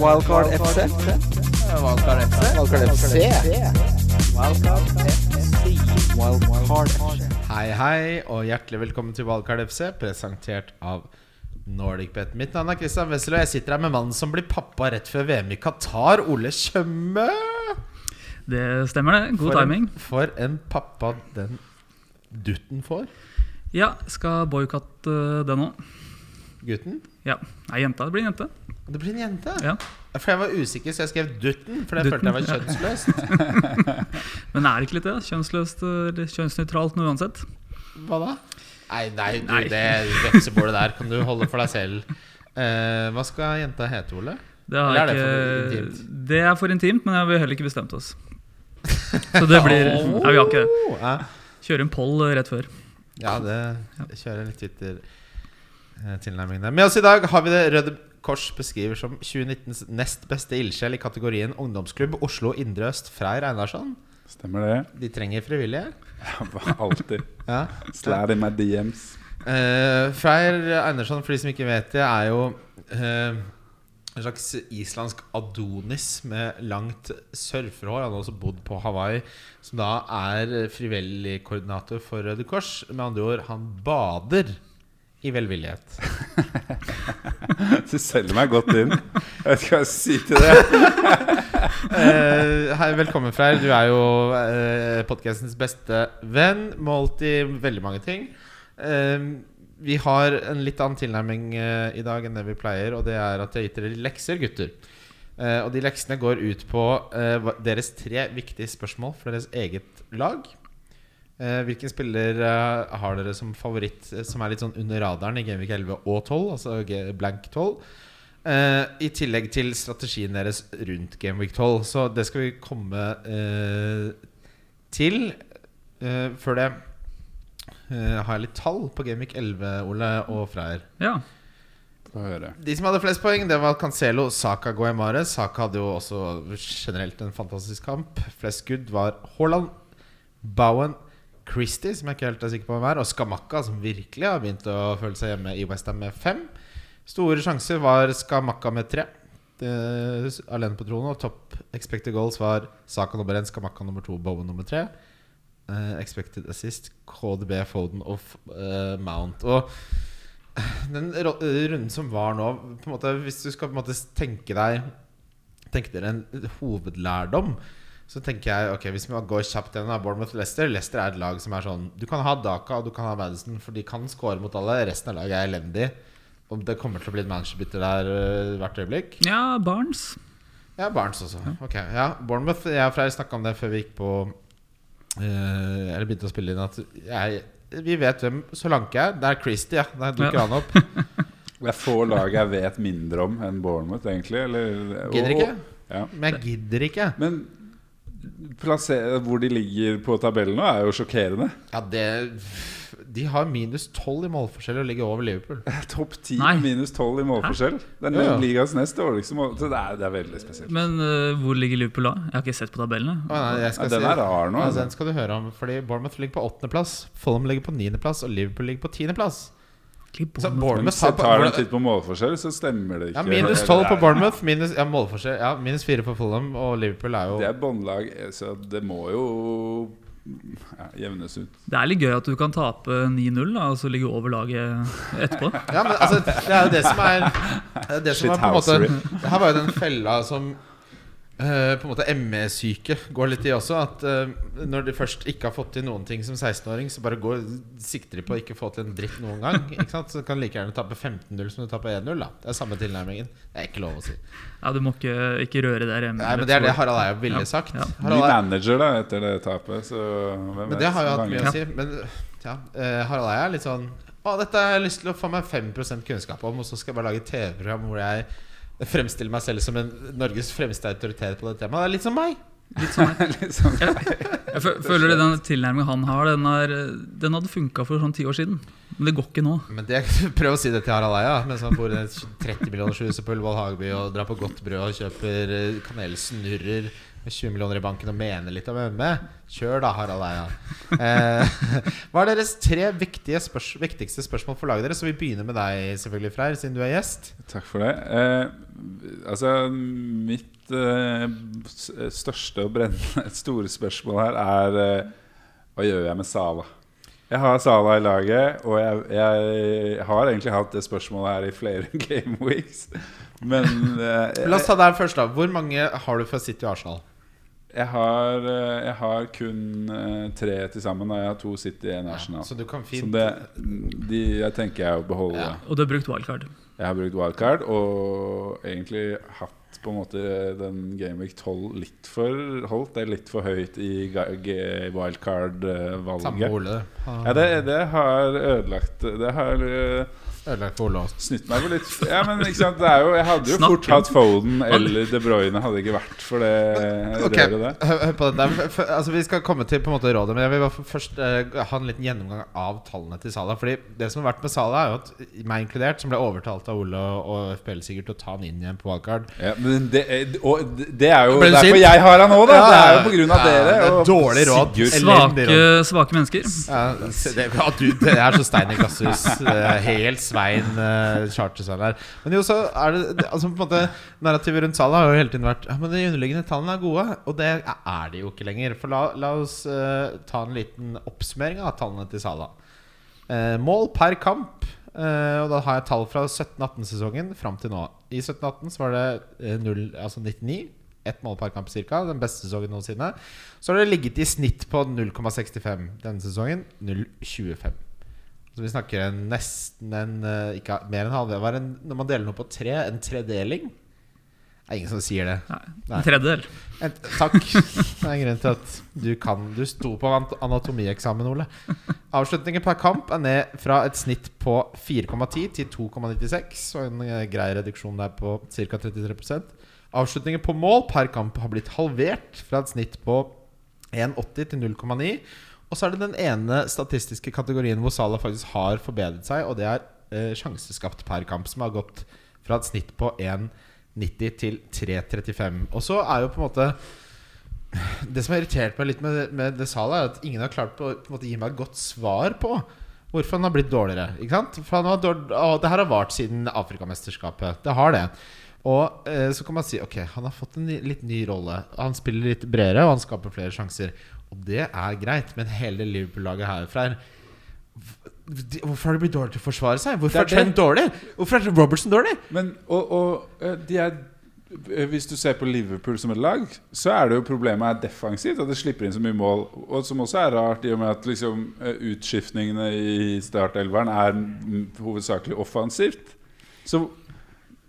Wildcard FC. Wildcard FC. Wildcard FC. Wildcard FC. Wildcard FC. Hei, hei, og hjertelig velkommen til Wildcard FC, presentert av NordicBet. Mitt navn er Christian Wessel, og jeg sitter her med mannen som blir pappa rett før VM i Qatar, Ole Tjøme. Det stemmer, det. God For en- timing. For en pappa den dutten får. Ja, skal boikotte det nå. Gutten. Ja. Nei, jenta. Det blir en jente. Det blir en jente. Ja. For jeg var usikker, så jeg skrev dutten, for jeg Dutten, følte jeg var kjønnsløst. Men er det ikke litt det? Kjønnsløst eller kjønnsnøytralt noe uansett? Hva da? Nei, nei, du, Nei. det vepsebordet der kan du holde for deg selv. Uh, hva skal jenta hete, Ole? Det, er det ikke, for intimt? det er for intimt, men vi har heller ikke bestemt oss. Så det blir Nei, vi har ikke det. Kjører. Kjøre en poll rett før. Ja, det kjører litt Twitter-tilnærming der. Med oss i dag har vi det Røde Kors beskriver som 2019s nest beste ildsjel i kategorien ungdomsklubb Oslo Indre Øst, Freyr Einarsson. Stemmer det? De trenger frivillige. Alltid. Ja. Slær i meg DMs. Uh, Freyr Einarsson, for de som ikke vet det, er jo uh, en slags islandsk Adonis med langt surferhår. Han har også bodd på Hawaii, som da er frivillig koordinator for Røde Kors. Med andre ord, han bader i velvillighet. Du selger meg godt inn. Jeg vet ikke hva jeg skal si til det. Eh, hei, velkommen, Freyr. Du er jo uh, podkastens beste venn. Målt i veldig mange ting. Eh, vi har en litt annen tilnærming eh, i dag enn det vi pleier, og det er at jeg har gitt dere lekser, gutter. Eh, og de leksene går ut på eh, deres tre viktige spørsmål for deres eget lag. Eh, hvilken spiller eh, har dere som favoritt, eh, som er litt sånn under radaren i Gameweek 11 og 12? Altså blank 12. Uh, I tillegg til strategien deres rundt Gameweek 12. Så det skal vi komme uh, til. Uh, før det eh, har jeg litt tall på Gameweek 11, Ole og Freyr. Ja. De som hadde flest poeng, det var Cancelo, Saka, Guaymare. Saka hadde jo også generelt en fantastisk kamp. Flest skudd var Haaland, Bowen, Christie, som jeg ikke helt er sikker på hvem er, og Skamakka, som virkelig har begynt å føle seg hjemme i Westham med fem. Store sjanser var Skamakka med tre. Det- Alene på tronen. Og topp expected goals var Saka nummer én, Skamakka nummer to, Bowen nummer tre. Uh, expected assist, KDB, Foden og uh, Mount. Og den runden som var nå måte, Hvis du skal måte tenke deg Tenke dere en hovedlærdom, så tenker jeg ok, hvis vi går kjapt gjennom Bournemouth Leicester Leicester er et lag som er sånn Du kan ha Daka og du kan ha Madison, for de kan score mot alle. Resten av laget er elendig. Og det kommer til å bli et managerbytte der øh, hvert øyeblikk. ja, Barnes. Ja, Barnes også. Ok, ja, Bournemouth Jeg og Freyr snakka om det før vi gikk på eh, Eller begynte å spille inn, at jeg, vi vet hvem Solanke er. Det er Christie, ja. Der dukker Ja. han opp. Det er få lag jeg vet mindre om enn Bournemouth, egentlig. Eller, Gidder ikke. Ja. Men jeg gidder ikke. Men hvor de ligger på tabellen nå, er jo sjokkerende. Ja, det De har minus 12 i målforskjell og ligger over Liverpool. Topp 10 minus 12 i målforskjell. Det er Ja, ja. ligas nest dårligste mål. Så det er, det er veldig spesielt. Men uh, hvor ligger Liverpool da? Jeg har ikke sett på tabellene. Å, nei, jeg Ja, den er rar nå. Ja, Altså. den skal du høre om. Fordi Bournemouth ligger på åttendeplass. Fulham ligger på niendeplass, og Liverpool ligger på tiendeplass. Ligger Så Bournemouth- Bournemouth har tar en titt på målforskjell, så stemmer det ikke. ja, Minus 12 på Bournemouth. Minus, ja, målforskjell Ja, minus 4 på Fulham, og Liverpool er jo Det er båndlag, så det må jo ja, jevnes ut. Det er litt gøy at du kan tape 9-0 og så ligge over laget etterpå. Ja, men altså, det er jo det som er Det er det som er på en måte Det her var jo den fella som eh, på en måte ME-syke går litt i også. At uh, når de først ikke har fått til noen ting som 16-åring, så bare går, sikter de på å ikke få til en dritt noen gang. Ikke sant? Så du kan like gjerne tape 15-0 som du taper 1-0. da Det er samme tilnærmingen. Det er ikke lov å si. Ja, Du må ikke, ikke røre der hjemme. Nei, men Det er det Harald Eia ville Ja, sagt. ja. Ny manager da etter det tapet, så hvem men det har jo hatt mye å si. Men ja, eh, Harald Eia er litt sånn Å, dette har jeg lyst til å få meg 5 kunnskap om, og så skal jeg bare lage TV-program hvor jeg fremstiller meg selv som en Norges fremste autoritet på det temaet. Det er litt som meg. Litt som meg. Litt sånn. Jeg fø- føler det den tilnærmingen han har, den, er, den hadde funka for sånn ti år siden. Men det går ikke nå. Men det, Prøv å si det til Harald Eia mens han bor i et 30 millioners hus på Ullevål Hageby og drar på godt brød og kjøper eh, kanelsnurrer med 20 millioner i banken og mener litt om ME. Kjør da, Harald Eia. Eh, hva er deres tre spørs viktigste spørsmål for laget deres? Så vi begynner med deg, selvfølgelig, Freyr, siden du er gjest. Takk for det. Eh, Altså, mitt eh, største og brennende store spørsmål her er eh, Hva gjør jeg med Sala? Jeg har Sala i laget, og jeg, jeg har egentlig hatt det spørsmålet her i flere game weeks. Men eh, La oss ta deg først, da. Hvor mange har du for City og Arsenal? Jeg, har, eh, jeg har kun eh, tre til sammen. Og jeg har to City og en Ja, Så du kan Så fint det, de jeg tenker jeg å beholde. Ja. Og du har brukt wildcard. Jeg har brukt wildcard og egentlig hatt på en måte den Gameweek 12 litt for holdt det litt for høyt i wildcard-valget. Han Ja, det, det har ødelagt Det har eh, ødelagt for også. snytt meg for litt. Ja, men ikke sant, det er jo Jeg hadde jo Snakk fort hatt Foden eller De Bruyne, hadde ikke vært for det okay. røret der. hør, på den der. Altså, vi skal komme til på en måte rådet, men jeg vil bare først uh, ha en liten gjennomgang av tallene til Salah. Fordi det som har vært med Salah, er jo at meg inkludert, som ble overtalt av Ole og FPL sikkert til å ta han inn igjen på valgkart Ja, men det, er- og det er jo derfor sint? jeg har han nå, da. Ja, Det er jo på grunn av ja, dere. det er og dårlig råd. Sigurd. Svake, svake mennesker. Ja, det, du, det er så stein i glasshus. Eh, Helt Svein uh, Chartersveien her. Men jo, så er det, altså, på en måte Narrativet rundt Salah har jo hele tiden vært Ja, men de underliggende tallene er gode. Og det er de jo ikke lenger. For la, la oss uh, ta en liten oppsummering av tallene til Salah. Uh, mål per kamp. Uh, og da har jeg tall fra 17-18-sesongen fram til nå. I 17-18 så var det eh, 0, altså 99. Ett mål per kamp ca. Den beste sesongen noensinne. Så har det ligget i snitt på 0,65 denne sesongen. 0,25. Så vi snakker en nesten en eh, Ikke mer enn halv en, når man deler noe på tre, en tredeling? Det er ingen som sier det. Nei, Nei. en tredjedel. En, takk. Det er en grunn til at du kan Du sto på anatomieksamen, Ole. Avslutningen per kamp er ned fra et snitt på 4,10 til 2,96. Og en eh, grei reduksjon der på ca. 33% Avslutninger på mål per kamp har blitt halvert fra et snitt på 1,80 til 0,9. Og så er det den ene statistiske kategorien hvor Salah faktisk har forbedret seg, og det er eh, sjanseskapt per kamp, som har gått fra et snitt på 1,90 til 3,35. Og så er jo på en måte det som har irritert meg litt med, med det Salah, er at ingen har klart på, på måte gi meg et godt svar på hvorfor han har blitt dårligere. Ikke sant? For han har dårlig, å, det her har vart siden Afrikamesterskapet. Det har det. Og eh, så kan man si ok, han har fått en ny, litt ny rolle. Han spiller litt bredere, og han skaper flere sjanser. Og det er greit, men hele Liverpool-laget herfra er Hvorfor har de blitt dårlige til å forsvare seg? Hvorfor er er. Trent dårlig? Hvorfor er Robertson dårlig? Men og, og eh, de er eh, Hvis du ser på Liverpool som et lag, så er det jo problemet er defensivt. At det slipper inn så mye mål. Og som også er rart, i og med at liksom eh, utskiftningene i startelveren er hovedsakelig offensivt. Så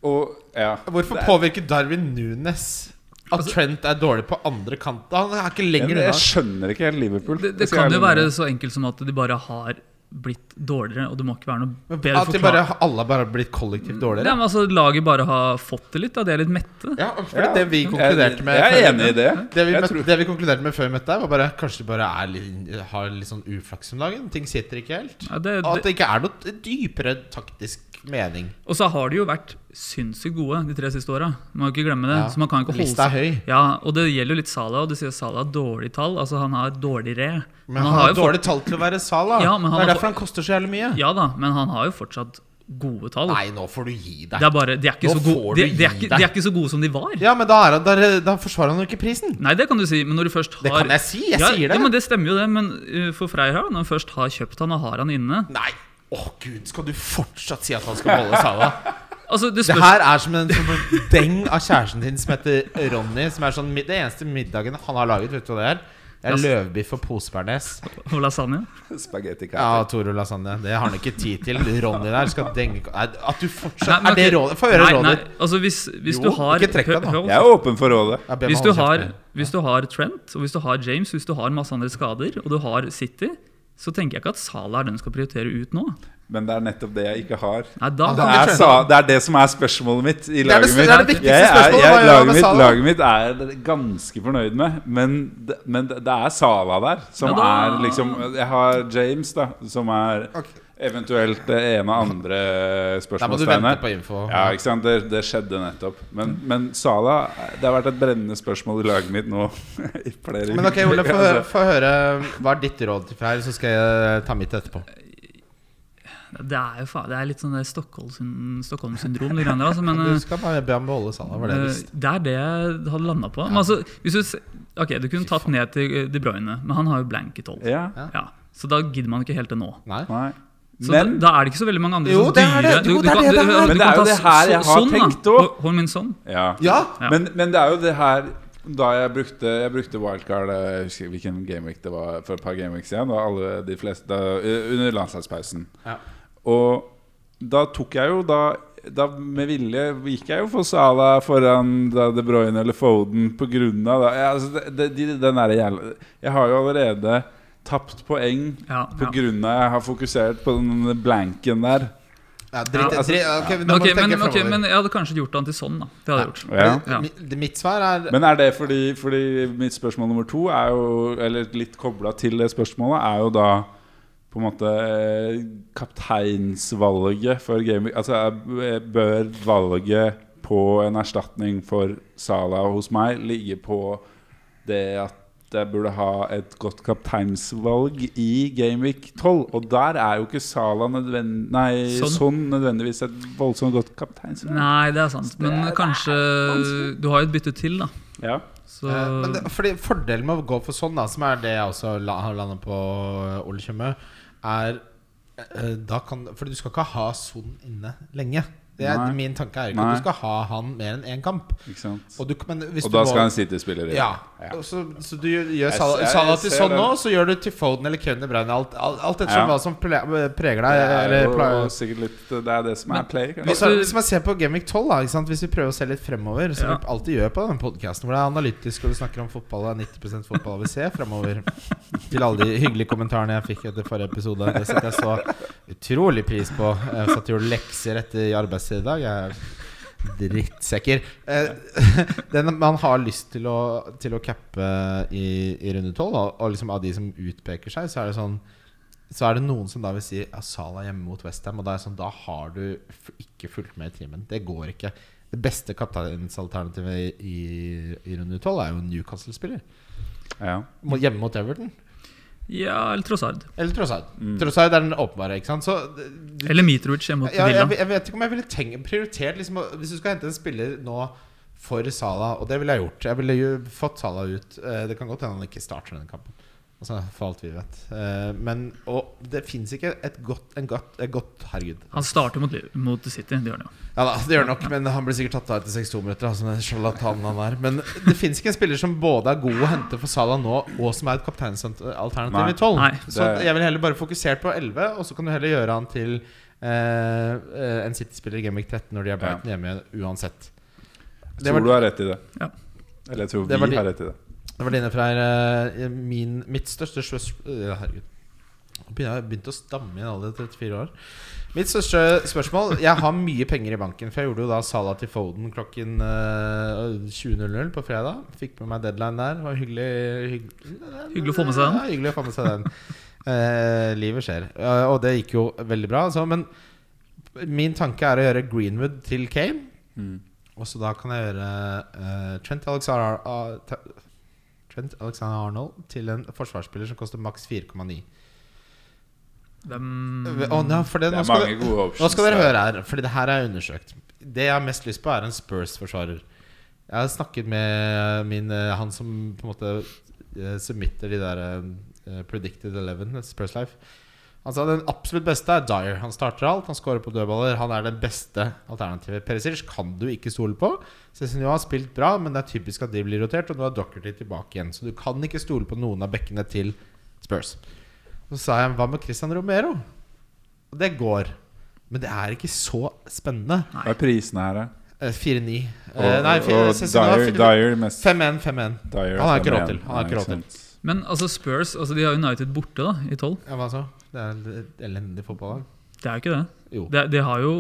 Og ja. Hvorfor er- påvirker Darwin Nunes at Trent er dårlig på andre kant? Han er ikke lenger unna. jeg skjønner ikke helt Liverpool. Det, det kan jo være så enkelt som at de bare har blitt dårligere, og det må ikke være noe bedre At de bare, alle bare har blitt kollektivt dårligere? Ja, men altså, laget bare har fått det litt, da. De er litt mette. Ja, for det, er det vi konkluderte med jeg er enig i det. Det vi, møtte, det vi konkluderte med før vi møtte deg, var bare kanskje de bare er litt, har litt sånn uflaks om dagen. Ting sitter ikke helt. Ja, det, Og at det ikke er noe dypere taktisk mening. og så har de jo vært sinnssykt gode de tre siste åra. Må jo ikke glemme det. Ja, Så man kan ikke holde Lista er høy. Ja, og det gjelder jo litt Salah, og du sier Salah har dårlig tall. Altså Han har dårligere. Men han har jo dårlig tall til å være Salah. Ja, det er har derfor han koster så jævlig mye. Ja da, men han har jo fortsatt gode tall. Nei, nå får du gi deg. Det er bare, de er ikke, så gode, de, de, er ikke, de er ikke så gode som de var. Ja, men da, han, da, da forsvarer han jo ikke prisen. Nei, det kan du si, men når du først har Det kan jeg si. Jeg ja, sier det. Ja, men Det stemmer jo, det. Men uh, for Freyr når han først har kjøpt han og har han inne Nei. Å gud, skal du fortsatt si at han skal beholde Salah? Altså, det Det her er som en sånn deng av kjæresten din som heter Ronny. Som er sånn, Det eneste middagen han har laget, vet du hva det er? Det er løvbiff og posebearnés. og lasagne. Spagetti Ja. Toro lasagne. Det har han ikke tid til. Ronny der skal denge At du fortsatt Nei, men Er det rådet? Få høre rådet nei, altså hvis, hvis Jo, du har ikke trekk deg hør- Jeg er åpen for rådet. Hvis, du har, hvis du har Trent, og hvis du har James, hvis du har masse andre skader, og du har City, så tenker jeg ikke at Salah er den du skal prioritere ut nå. Men det er nettopp det jeg ikke har. Nei, da Det er, sa, det er det som er spørsmålet mitt i laget det, mitt. det er det viktigste spørsmålet. jeg, jeg, laget, mitt, laget mitt er ganske fornøyd med, men, men det er Sala der som Ja, da- er liksom Jeg har James, da, som er Ok. Eventuelt det ene andre spørsmålstegnet. på info. Ja, ikke sant? Det, det skjedde nettopp. Men, men Sala Det har vært et brennende spørsmål i laget mitt nå i flere Men ok, Ole, få Altså, høre, få høre hva er ditt råd til Freyr, så skal jeg ta mitt etterpå. Det er jo faen, det er litt sånn Stockholm- Stockholm-syndrom. altså, men Du skal bare be ham beholde Sala, var det eh, det er det jeg hadde landa på. Men altså, hvis du, ok, du kunne tatt ned til De Bruyne, men han har jo blank i tolv. Ja. Ja, så da gidder man ikke helt det nå. Nei. Nei. Så Men, da, da er det ikke så veldig mange andre Jo, det er det. Jo, det er det Men det er jo det her jeg har sånn, tenkt òg. Sånn. ja. Ja! Men, men det er jo det her Da jeg brukte, jeg brukte wildcard Jeg husker hvilken gameweek det var for et par gameweeks igjen. Da alle de fleste, da, under landslagspausen. Ja. Og da tok jeg jo da da med vilje gikk jeg jo for Sala foran da De Bruyne eller Foden på grunn av da. Altså, de, den der jævla Jeg har jo allerede tapt poeng Ja, på ja. jeg har fokusert på den blanken der. Ja, dritt, Ja, altså- dritt, ok, men Men, da må ok, du tenke men, jeg hadde kanskje gjort han til sånn, da. Det hadde jeg gjort. Ja. Ja. Det- Mitt svar er Men er det fordi, fordi mitt spørsmål nummer to er jo Eller litt kobla til det spørsmålet, er jo da på en måte eh, kapteinsvalget for gaming Altså jeg bør valget på en erstatning for Salah hos meg ligge på det at jeg burde ha et godt kapteinsvalg i Gameweek 12. Og der er jo ikke Sala nødvend nei, Sånn. sånn nødvendigvis et voldsomt godt kapteinsvalg. Nei, det er sant. Men er kanskje Du har jo et bytte til, da. Ja. Så Eh, Men det, fordi Fordelen med å gå for sånn, da som er det jeg også har landet på eh, Ole Tjøme, er eh, da kan, Fordi du skal ikke ha Son inne lenge. Det er, min tanke er ikke Nei. at du skal ha han mer enn én kamp. Ikke sant? Og, du, men hvis Og du da må- skal han Sitte og inn. Ja. Ja. Så, så du gjør, Salah, ser- til sånn nå, så gjør du til Foden eller Kevin De Bruyne. Alt, alt, alt etter Ja. hva som preger deg. Det er jo sikkert litt Det er det som er play. hvis, jeg- hvis man ser på Gameweek 12, da, ikke sant? hvis vi prøver å se litt fremover, som Ja. vi alltid gjør på den podkasten, hvor det er analytisk og du snakker om fotball, og det er 90% fotball vi ser fremover Til alle de hyggelige kommentarene jeg fikk etter forrige episode. Det setter jeg så utrolig pris på. Jeg satt og gjorde lekser etter arbeidstid i dag. Er drittsekker. Eh, den man har lyst til å, til å cappe i, i runde 12, og, liksom av de som utpeker seg, så er det sånn så er det noen som da vil si ja, Salah hjemme mot Westham. Og da, sånn, da har du ikke fulgt med i timen. Det går ikke. Det beste kapteinsalternativet i, i, i runde 12 er jo en Newcastle-spiller. Ja. Hjemme mot Everton. Ja, eller Trossard. Eller Trossard. Mm. Trossard er den åpenbare. ikke sant? Så du, Eller Mitrovic hjemme mot ja, Villa. jeg, jeg vet ikke om jeg ville tenkt, prioritert liksom, Hvis du skal hente en spiller nå for Salah, og det ville jeg gjort Jeg ville jo fått Salah ut. Eh, Det kan godt hende han ikke starter denne kampen. Altså, for alt vi vet. Uh, Men og det fins ikke et godt, en godt, et godt Herregud. Han starter mot, mot City. Det gjør han jo. Ja da, det gjør nok, men han blir sikkert tatt av etter 62 minutter. Altså, den sjarlatanen han er Men det fins ikke en spiller som både er god å hente for Salah nå, og som er et kapteinsalternativ i 12. Nei. Så jeg vil heller bare fokusere på 11, og så kan du heller gjøre han til eh, eh, en City-spiller i Gameweek 13 når de er Brighton hjemme uansett. Jeg tror var, du har rett i det. Ja. Eller jeg tror vi de- har rett i det. Det var dine fra eh, min, mitt største spørsmål Herregud. Jeg har begynt å stamme i en alder av 34 år. Mitt største spørsmål Jeg har mye penger i banken, for jeg gjorde jo da Sala til Foden klokken eh, 20.00 på fredag. Fikk med meg deadline der. Det var hyggelig Hyggelig, Hyggelig å få med seg den. Ja, hyggelig å få med seg den. Eh, livet skjer. Eh, og det gikk jo veldig bra. Altså, men min tanke er å gjøre Greenwood til Kane. Mm. Og så da kan jeg gjøre uh, Trent Alexander ta- Trent Alexander Arnold til en forsvarsspiller som koster maks 4,9. Hvem Oh, ja, det, Det er mange du, gode options. nå skal dere høre her, Fordi det her er undersøkt. Det jeg har mest lyst på, er en Spurs-forsvarer. Jeg har snakket med min, eh, han som på en måte eh, submitter de der uh, Predicted Eleven, Spurs Life. Sa den absolutt beste er Dyer. Han starter alt, han scorer på dødballer. Han er det beste alternativet. Perisic kan du ikke stole på. Cezinio har spilt bra, men det er typisk at de blir rotert. Og nå er Dockerty tilbake igjen, så du kan ikke stole på noen av bekkene til Spurs. Så sa jeg hva med Christian Romero? Og det går. Men det er ikke så spennende. Hva er prisene her, da? Eh, 4-9. Og, Eh, nei, og Cezinio Dyer, Dyer mest 5-1, 5-1. Han har ikke råd til. Han har ikke råd til. Men altså Spurs altså De har United borte da i 12. Ja, hva så? Det er et elendig fotballag. Det er jo ikke det. Jo. Det, de har jo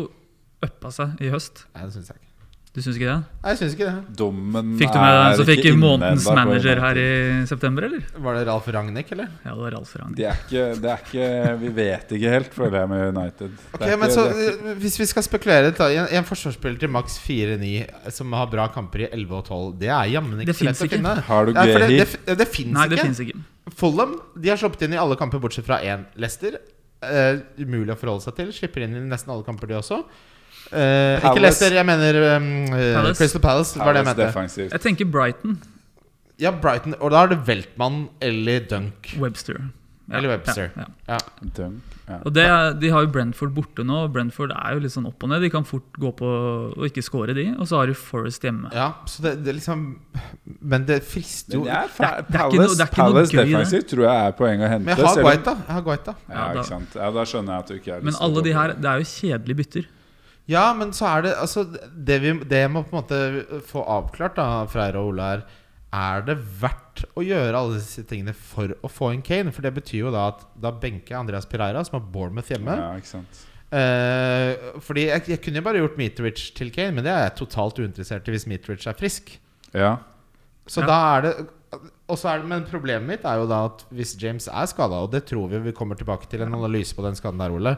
uppa seg i høst. Nei, det syns jeg ikke. Du syns ikke det? Nei, jeg syns ikke det. Dommen Fikk du med deg den som fikk ikke månedens manager her i september, eller? Var det Ralf Ragnhild, eller? Ja, det var Ralf Ragnhild. Det er ikke, det er ikke Vi vet ikke helt, føler jeg, med United. Ok, men ikke- så ikke- eh, Hvis vi skal spekulere litt, da. En, en forsvarsspiller til maks 4-9 som har bra kamper i 11 og 12, det er jammen ikke så lett å finne. Har du Ja, det, Gehi? det, det fins Nei, det ikke. ikke. Fulham de har sluppet inn i alle kamper bortsett fra én. Leicester uh, umulig å forholde seg til. Slipper inn i nesten alle kamper, de også. Eh, ikke Palace. Leicester, jeg mener um, eh, Palace. Crystal Palace. Var det jeg Palace mente. defensivt. Jeg tenker Brighton. Ja, Brighton. Og da er det Weltmann eller Dunk. Webster. Ja, Eller Webster. Ja, ja. Ja. Dunk. Ja. Og det, er- De har jo Brentford borte nå. Brentford er jo litt sånn opp og ned. De kan fort gå på og ikke score, de. Og så har de Forest hjemme. ja, så det, det liksom Men det frister jo er Det er- det er Palace, noe- er Palace defensivt tror jeg er poeng å hente. Men jeg har Guaita. Ja, Ja, da- Ja, da skjønner jeg at du ikke er Men alle de her, det er jo kjedelige bytter. Ja, men så er det altså Det, vi, det jeg må på en måte få avklart, da, Freyr og Ole, er Er det verdt å gjøre alle disse tingene for å få inn Kane? For det betyr jo da at da benker jeg Andreas Pereira, som har Bournemouth hjemme. Ja, ikke sant Eh, fordi jeg, jeg kunne jo bare gjort Mitrovic til Kane, men det er jeg totalt uinteressert i hvis Mitrovic er frisk. Ja. Så Ja. da er det og så er det, Men problemet mitt er jo da at hvis James er skada, og det tror vi vi kommer tilbake til en analyse på den skaden der, Ole,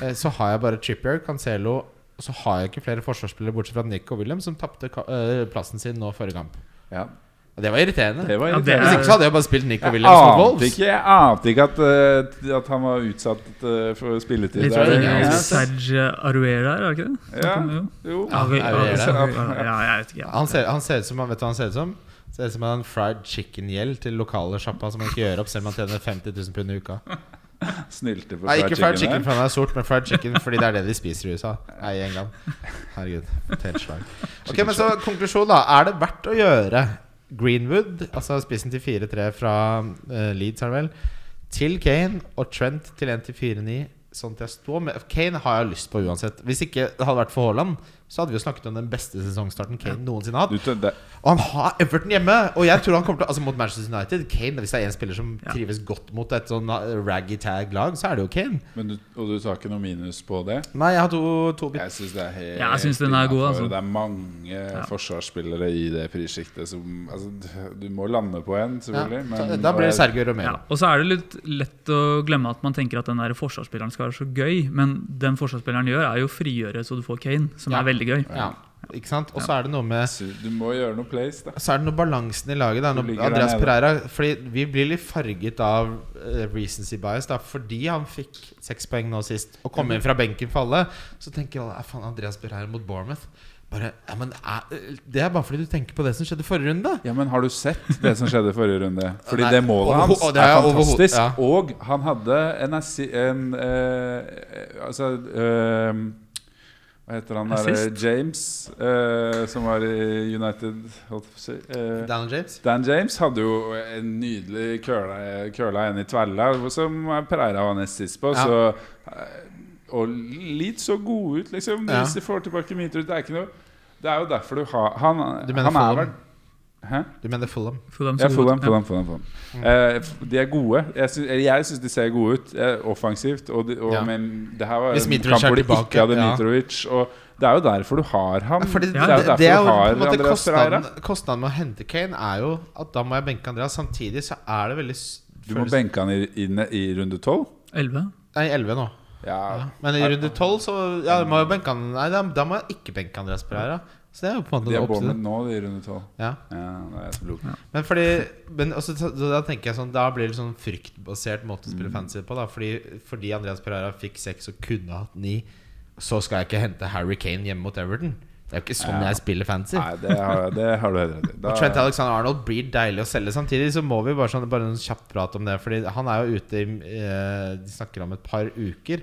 eh, så har jeg bare Trippier, Cancelo så har jeg ikke flere forsvarsspillere bortsett fra Nick og William, som tapte eh, plassen sin nå forrige kamp. ja. Og det var irriterende. Det var Ja, det Hvis er- irriterende. ikke så hadde jeg bare spilt Nick og Williams mot Wolves. ikke, jeg ante ikke at, uh, at han var utsatt uh, for spilletid. Litt der. Ja, Serge Aruera, er det ikke det? Ja. Jo. Ja, vi- ja, ja, jeg vet ikke. Han ser, han ser ut som Vet du hva han ser ut som? Ser ut som en fried chicken-gjeld til lokale sjappa som han ikke gjør opp selv om han tjener 50 000 pund i uka. Snylte på Nei, ikke fried chicken, for han er sort, men fried chicken fordi det er det de spiser i USA. Nei, i England. Herregud. Telslag. Ok, men så konklusjon, da. Er det verdt å gjøre Greenwood, altså spissen til 4-3 fra uh, Leeds, er det vel, til Kane og Trent til 1-4-9? Sånn at jeg står med Kane har jeg lyst på uansett. Hvis ikke det hadde vært for Haaland, så hadde vi jo snakket om den beste sesongstarten Kane noensinne har hatt. Det, Og han har Everton hjemme! Og jeg tror han kommer til Altså mot Manchester United Kane, Hvis det er en spiller som Ja. trives godt mot et sånn uh, raggy tag-lag, så er det jo Kane. men du, og du tar ikke noe minus på det? Nei, jeg har to, to bit. Jeg syns det er helt Ja, jeg synes den er god, altså. Det er mange forsvarsspillere i det prissjiktet som altså, Du må lande på en, selvfølgelig. Ja. men- da blir det Sergio Romero. Ja, og så er det litt lett å glemme at man tenker at den der forsvarsspilleren skal være så gøy, men den forsvarsspilleren gjør, er jo å frigjøre så du får Kane, som Ja. er veldig gøy. Ja, ikke sant? Og så er det noe med Du må gjøre noe place, da. Så er det noe balansen i laget. Da. Andreas. Pereira Fordi vi blir litt farget av eh, recency bias. Da. Fordi han fikk seks poeng nå sist og kom inn fra benken for alle, så tenker alle "Er faen Andreas Pereira mot Bournemouth. Bare, ja, men Det er bare fordi du tenker på det som skjedde forrige runde. Ja, men har du sett det som skjedde forrige runde? Fordi Nei, det målet hans og det er er fantastisk. ja. Og han hadde en, en, en uh, Altså eh, Hva heter han der? James, eh, som var i United holdt på å si. Eh, Dan James. Dan James hadde jo en nydelig curla, curla en i tvella, som Pereira var nest sist på. Ja. Så, eh, og litt så gode ut, liksom. Ja. Hvis de får tilbake Mitrovic. Det er ikke noe Det er jo derfor du har Han, Du mener han er vel Hæ? Du mener Fulham? Fulham Ja, så Fulham. Fulham, Fulham, Fulham. Eh, f- de er gode. Jeg syns, jeg syns de ser gode ut uh, offensivt. Og, de, og Ja. Men det her var Hvis en Mitrovic kamp er hvor de tilbake, ikke hadde ja. Mitrovic. Og det er jo derfor du har ham. Fordi det det, er jo derfor det er jo du har måte Andreas kostnaden, kostnaden med å hente Kane er jo at da må jeg benke Andreas. Samtidig så er det veldig Du må benke han i, inn i runde tolv. 11. Nei, 11 nå. Ja. Men i runde 12 så ja, må jeg benke han Nei, da, da må jeg ikke benke Andreas Pereira. Så det er jo på en måte De er Bournemouth nå, de runde tolv. Ja. Ja, det er som lurt. Men fordi men også, så, så da tenker jeg sånn Da blir det sånn fryktbasert måte å spille fancy på. Da Fordi, fordi Andreas Pereira fikk seks og kunne hatt ni, så skal jeg ikke hente Harry Kane hjemme mot Everton. Det er jo ikke sånn Ja. jeg spiller fancy. Nei, det har, det har du helt rett i. Trent Alexander Arnold blir deilig å selge. Samtidig så må vi bare, sånn, bare en kjapp prat om det. Fordi han er jo ute i eh, De snakker om et par uker.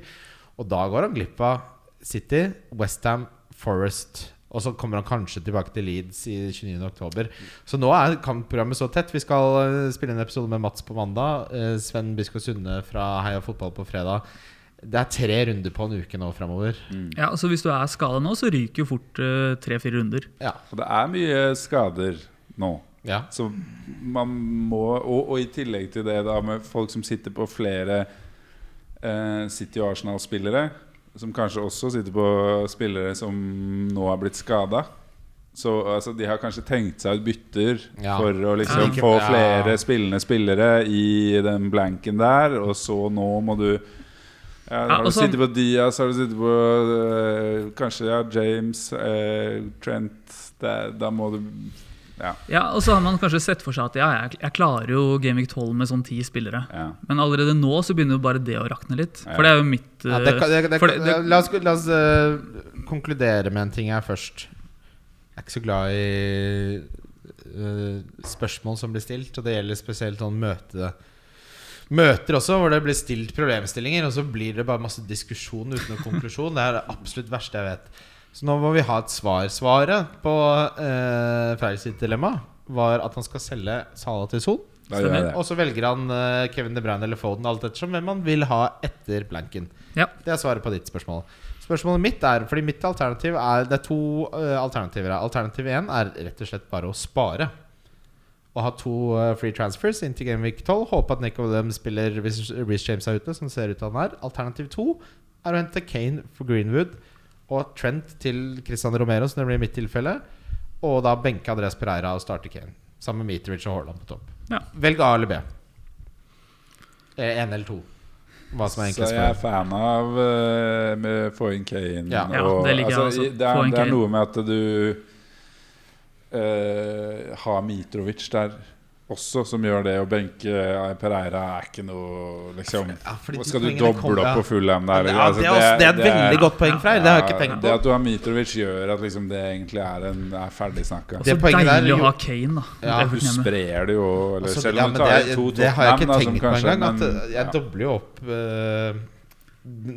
Og da går han glipp av City, Westham, Forest. Og så kommer han kanskje tilbake til Leeds i 29.10. Så nå er kampprogrammet så tett. Vi skal eh, spille en episode med Mats på mandag. eh, Sven Bisko Sunde fra Heia Fotball på fredag. Det er tre runder på en uke nå framover. Ja, så Hvis du er skada nå, så ryker jo fort eh, tre-fire runder. Ja. Og det er mye skader nå. ja. Så man må og, og i tillegg til det da med folk som sitter på flere uh, City og Arsenal-spillere, som kanskje også sitter på spillere som nå er blitt skada. Så altså, de har kanskje tenkt seg ut bytter Ja. for å liksom ikke- få ja. flere spillende spillere i den blanken der, og så nå må du ja, Ja, har du så- sittet på Diaz, har du sittet på eh, kanskje ja, James, eh, Trent det, Da må du Ja. Ja, Og så har man kanskje sett for seg at ja, jeg, jeg klarer jo Gameweek 12 med sånn ti spillere. Ja. Men allerede nå så begynner jo bare det å rakne litt. Ja. For det er jo mitt Ja, det, det, det, det- det- la oss, la oss uh, konkludere med en ting her først. Jeg er ikke så glad i uh, spørsmål som blir stilt, og det gjelder spesielt sånn møte Møter også, hvor det blir stilt problemstillinger, og så blir det bare masse diskusjon uten noen konklusjon. Det er det absolutt verste jeg vet. Så nå må vi ha et svar. Svaret på uh, Freyr sitt dilemma var at han skal selge Sala til Son. Det. Og så velger han eh, Kevin De Bruyne eller Foden, alt ettersom hvem han vil ha etter blanken. Ja. Det er svaret på ditt spørsmål. Spørsmålet mitt er Fordi mitt alternativ er Det er to uh, alternativer. Alternativ én er rett og slett bare å spare. Og ha to uh, free transfers inn til Gameweek 12. Håpe at Nick Dem spiller hvis Reece James er ute, som ser ut til han er. Alternativ to er å hente Kane for Greenwood og Trent til Christian Romero, som det blir i mitt tilfelle. Og da benke Andreas Pereira og starte Kane. Sammen med Mitrovic og Haaland på topp. Ja. Velg A eller B. Én eller to. Hva som er Så jeg er fan av uh, med få inn Kane. Ja. Ja, det altså, Det er, det er noe med at du uh, har Mitrovic der også, som gjør det. Å benke eh, Pereira er ikke noe liksom Ja, fordi Skal du doble opp på Fulham der? Ja, det, er også, det er et veldig godt poeng, Freyr. Det har jeg ikke tenkt Det at du har Mitrovic, gjør at liksom det egentlig er, en, er ferdig snakka. Det Så poenget der deilig å ha Kane, da. Ja, er Du sprer det jo, eller Altså, selv om du tar det, to det har jeg ikke tenkt på engang. Jeg ja. dobler jo opp uh,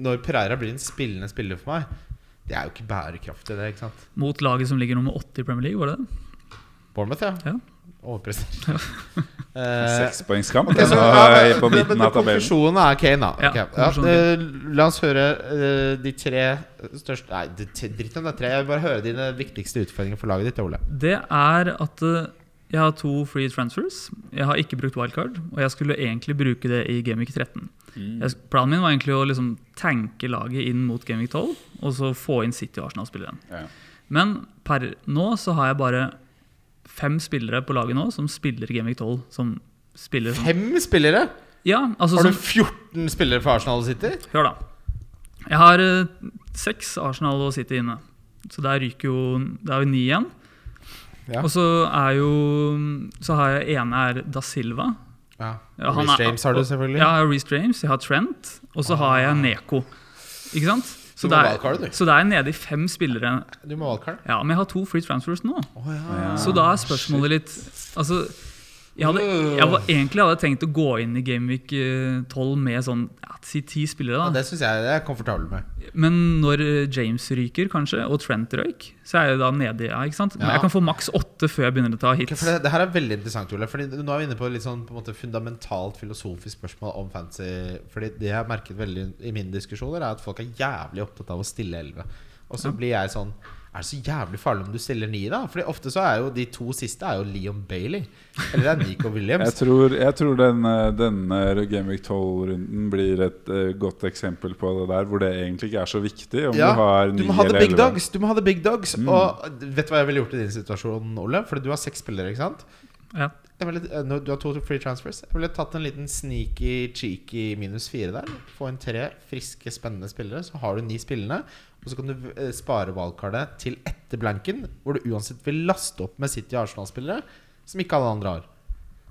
Når Pereira blir en spillende spiller for meg. Det er jo ikke bærekraftig, det. ikke sant Mot laget som ligger nummer åtte i Premier League, var det det? Bournemouth, ja. Ja. Overprestert. Eh, Sekspoengskamp ok, den så, ja, på midten av tabellen. Konklusjonen er Kane, da. Ja, ja, konklusjonen eh, la oss høre eh, de tre største Nei, det- dritt om det er tre. Jeg vil bare høre dine viktigste utfordringer for laget ditt, Ole. Det er at eh, jeg har to free transfers. Jeg har ikke brukt wildcard, og jeg skulle egentlig bruke det i Gameweek 13. Mm. Planen min var egentlig å liksom tanke laget inn mot Gameweek 12, og så få inn City og Arsenal-spilleren. Ja. Men per nå så har jeg bare fem spillere på laget nå som spiller Gameweek 12. Som spiller som, Fem spillere? Ja, altså Har du som, 14 spillere for Arsenal og City? Hør, da. Jeg har eh, seks Arsenal og City inne. Så der ryker jo Det er jo ni igjen. Ja. Og så er jo Så har jeg ene er Da Silva. Ja. Ja, Reece James har du selvfølgelig. Ja, Reece James, jeg har Trent, og så har jeg Neko. Ikke sant? Så det, er, så det er nede i fem spillere. Du må valgkart. Ja, Men jeg har to free transfers nå. Oh, ja. Så da er spørsmålet litt Altså, jeg hadde, jeg var, egentlig hadde tenkt å gå inn i Gameweek eh, 12 med sånn ja, si ti spillere. Ja, det syns jeg jeg er komfortabel med. Men når eh, James ryker, kanskje, og Trent røyk, så er jeg da nede ja, ikke sant? Men jeg kan få maks åtte før jeg begynner å ta hits. for det, det her er veldig interessant, Ole. Fordi Nå er vi inne på litt sånn på en måte fundamentalt filosofisk spørsmål om fantasy. Fordi det jeg har merket veldig i mine diskusjoner, er at folk er jævlig opptatt av å stille elleve. Og så blir jeg sånn Er det så jævlig farlig om du stiller ni, da? Fordi ofte så er jo de to siste er jo Leon Bailey. Eller det er Nico Jeg Williams. tror, jeg tror denne, denne Gameweek 12-runden blir et uh, godt eksempel på det der, hvor det egentlig ikke er så viktig om Ja, du har Du ni eller big elleve. dogs. Du må ha the big dogs Mm. Og vet du hva jeg ville gjort i din situasjon, Ole? Fordi du har seks spillere, ikke sant? Ja. Jeg ville, eh, du har to free transfers. Jeg ville tatt en liten sneaky, cheeky minus fire der. Få inn tre friske, spennende spillere. Så har du ni spillende. Og så kan du eh, spare valgkartet til etter blanken, hvor du uansett vil laste opp med City Arsenal-spillere, som ikke alle andre har.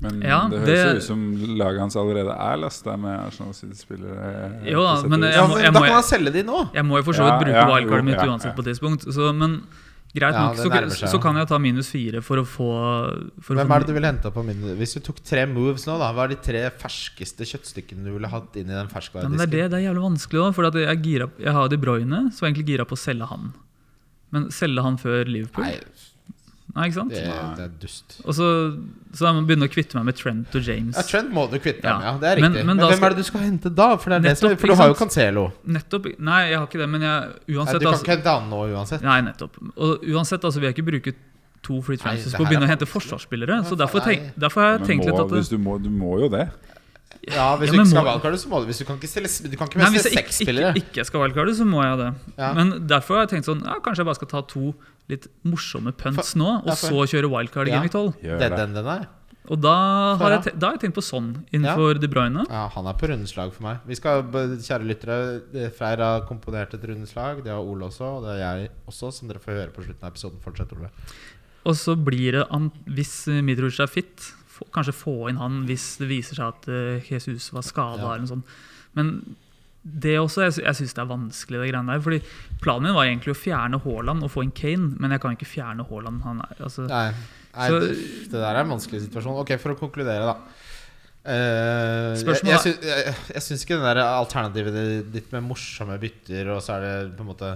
Men Ja, det høres det- ut som laget hans allerede er lasta med Arsenal City-spillere. Jo da, men jeg må, jeg må- jeg, da kan han selge de nå! Jeg må jo for så vidt bruke ja, wildcardet mitt ja, uansett på tidspunkt. Så, men greit Ja, nok, så, så kan jeg ta minus fire for å få for å Hvem få- er det du ville henta på min Hvis du tok tre moves nå, da hva er de tre ferskeste kjøttstykkene du ville hatt inn i den ja, det, er det, det er jævlig vanskelig òg, for jeg, gira, jeg har De Bruyne, så jeg er egentlig gira på å selge han. Men selge han før Liverpool? Nei, Nei, ikke sant? det, det er dust. Og så, så jeg må begynne å kvitte meg med Trent og James. Ja, Trent må du kvitte deg Ja. med, ja. Det er Men- riktig. men Men, hvem skal- er det du skal hente da? For, det er det som, for du har jo? Cancelo. Nettopp, Nei, jeg har ikke det, men jeg, Nei, du kan altså, ikke hente han nå uansett. Nei, nettopp. Og uansett altså, vil jeg ikke bruke to free transfers på å begynne å hente forsvarsspillere. Så derfor, tenk, derfor har jeg Men tenkt litt må, at hvis du, må, du må jo det. Ja, Hvis Ja, du ikke skal ha så må du Hvis du kan ikke stille Du kan ikke Nei, Hvis jeg seks ikke, spillere. ikke, ikke skal wildcarde, så må jeg det. Ja. Men derfor har jeg tenkt sånn ja, Kanskje jeg bare skal ta to litt morsomme punts nå, og Ja, så kjøre wildcard i Ja. Gameweek 12. Det er den den er. Og da har, jeg, da har jeg tenkt på sånn innenfor De Bruyne. Ja, han er på rundeslag for meg. Vi skal, Kjære lyttere, Freyr har komponert et rundeslag. Det har Ole også, og det har jeg også, som dere får høre på slutten av episoden. Fortsett, Ole. Og så blir det, an- hvis Mitrovic er fit, få, kanskje få inn han hvis det viser seg at eh, Jesus var skada. Ja. eller noe sånt. Men det også, jeg, jeg syns det er vanskelig, det greiene der. Fordi planen min var egentlig å fjerne Haaland og få inn Kane, men jeg kan ikke fjerne Haaland. Han er, altså, Nei, nei Så- det der er en vanskelig situasjon. Ok, For å konkludere, da. Uh, jeg, Spørsmålet jeg, syns- jeg, jeg syns ikke det der alternativet ditt med morsomme bytter, og så er det på en måte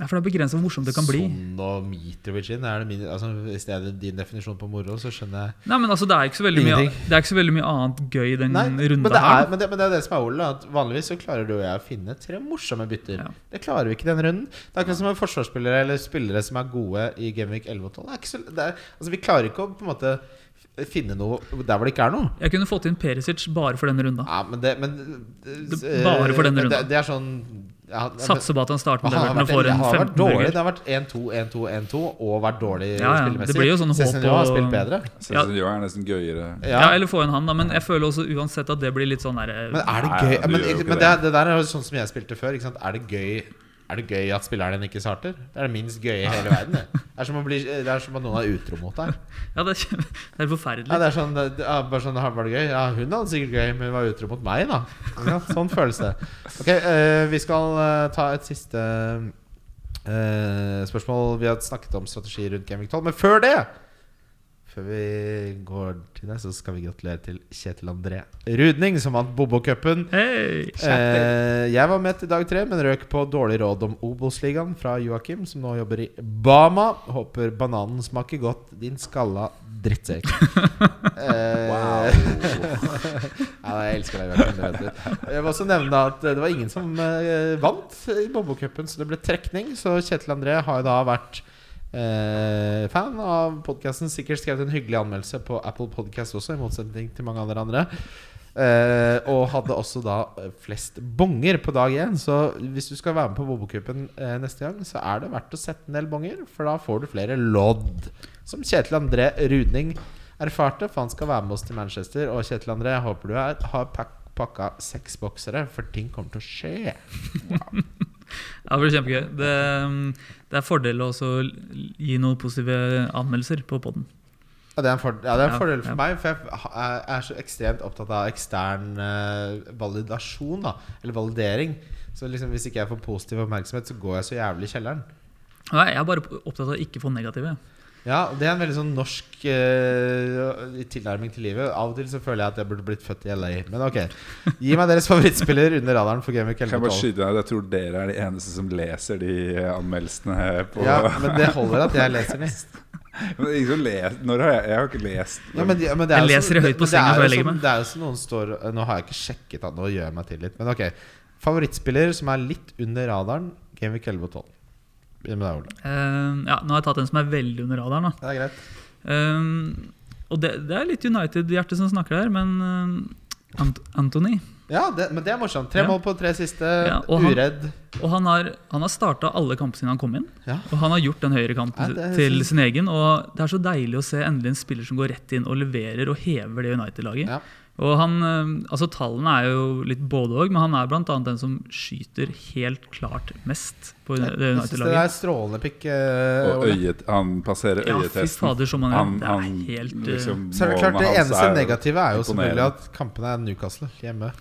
ja, for det er begrenset hvor morsomt det kan bli. Son og Mitrovic inn. Er det min, altså, hvis det er din definisjon på moro, så skjønner jeg Nei, men altså, det er ikke så veldig mye, det er ikke så veldig mye annet gøy den Nei, runden men det, her. er, men, det, men det er det som er Ole. At vanligvis så klarer du og jeg å finne tre morsomme bytter. Ja. Det klarer vi ikke denne runden. Det er akkurat som med forsvarsspillere eller spillere som er gode i Gameweek 11 og 12. Det er ikke så, er, altså, vi klarer ikke å på en måte finne noe der hvor det ikke er noe. Jeg kunne fått inn Perisic bare for denne runda. Ja, men det, men, Det- bare for denne men det, det er sånn Satser på at han starter med Everton og får det en har vært 15 burger. Det har vært 1-2, 1-2, 1-2 og vært dårlig Ja, ja, spillemessig. det blir jo sånn håp har spilt bedre. Cezinio er nesten gøyere. Ja. eller få inn han, da. Men jeg føler også uansett at det blir litt sånn derre Men er det Nei, gøy? men men det. det, det der er jo sånn som jeg spilte før. Ikke sant? Er det gøy Er det gøy at spilleren din ikke starter? Det er det minst gøye i hele verden. Det Det er som, bli, det er som at noen er utro mot deg. Ja, det er, det er forferdelig. Ja, det er sånn, ja, bare sånn, Var det gøy? Ja, hun hadde sikkert gøy, men hun var utro mot meg, da. Ja, sånn føles det. Ok, uh, Vi skal uh, ta et siste uh, spørsmål. Vi har snakket om strategi rundt Gaming 12, men før det før vi går til deg, så skal vi gratulere til Kjetil André Rudning, som vant Bobo-cupen. Hei! Eh, jeg var med til dag tre, men røk på dårlig råd om Obos-ligaen fra Joakim, som nå jobber i Bama. Håper bananen smaker godt, din skalla drittsekk. Eh, ja, jeg elsker deg, Joakim. Jeg vil også nevne at det var ingen som eh, vant i Bobo-cupen, så det ble trekning. Så Kjetil André har jo da vært eh, fan av podkasten. Sikkert skrevet en hyggelig anmeldelse på Apple Podcast også, i motsetning til mange andre andre. Eh, og hadde også da eh, flest bonger på dag én. Så hvis du skal være med på Bobokupen eh, neste gang, så er det verdt å sette en del bonger, for da får du flere lodd. Som Kjetil André Rudning erfarte, for han skal være med oss til Manchester. Og Kjetil André, jeg håper du er, har pak pakka seks boksere, for ting kommer til å skje. Ja, det blir kjempegøy. Det, det er fordel å gi noen positive anmeldelser på poden. Ja, det er en, fordel, ja, det er en fordel for ja. meg, for jeg er, er så ekstremt opptatt av ekstern eh, validasjon, da. Eller validering. Så liksom, hvis ikke jeg får positiv oppmerksomhet, så går jeg så jævlig i kjelleren. Nei, jeg er bare opptatt av å ikke få negative. Ja, Det er en veldig sånn norsk uh, tilnærming til livet. Av og til så føler jeg at jeg burde blitt født i LA. Men ok, gi meg deres favorittspiller under radaren for Game Week Kan jeg 11 skyte deg? Jeg tror dere er de eneste som leser de anmeldelsene anmeldelsene på Ja, men det holder at jeg leser les- Når har jeg, jeg har ikke lest Ja, men, ja, men det er Jeg leser i høyt på senga før jeg legger meg. Det er jo som noen står Nå har jeg ikke sjekket han, nå gjør jeg meg til litt. Men ok, favorittspiller som er litt under radaren, Game Week 11 og 12. ja, nå har jeg tatt en som er veldig under radaren. Det er greit. Eh, og det, det er litt United-hjertet som snakker der, men uh, Ant Anthony Ja, det, men det er morsomt. Tre Ja. mål på tre siste. Ja, og han- uredd. Og han har, han har starta alle kampene siden han kom inn. Ja. Og han har gjort den høyrekanten Ja, til sin egen. Og det er så deilig å se endelig en spiller som går rett inn og leverer og hever det United-laget. Ja. Og han, eh, altså Tallene er jo litt både òg, men han er annet den som skyter helt klart mest på det Jeg synes det er strålende pikk. eh, Og øyet, han passerer Ja, fy fader, som han han, Det er helt, eh, liksom, Så er det klart Det eneste er negative er jo selvfølgelig at kampene er Newcastle hjemme.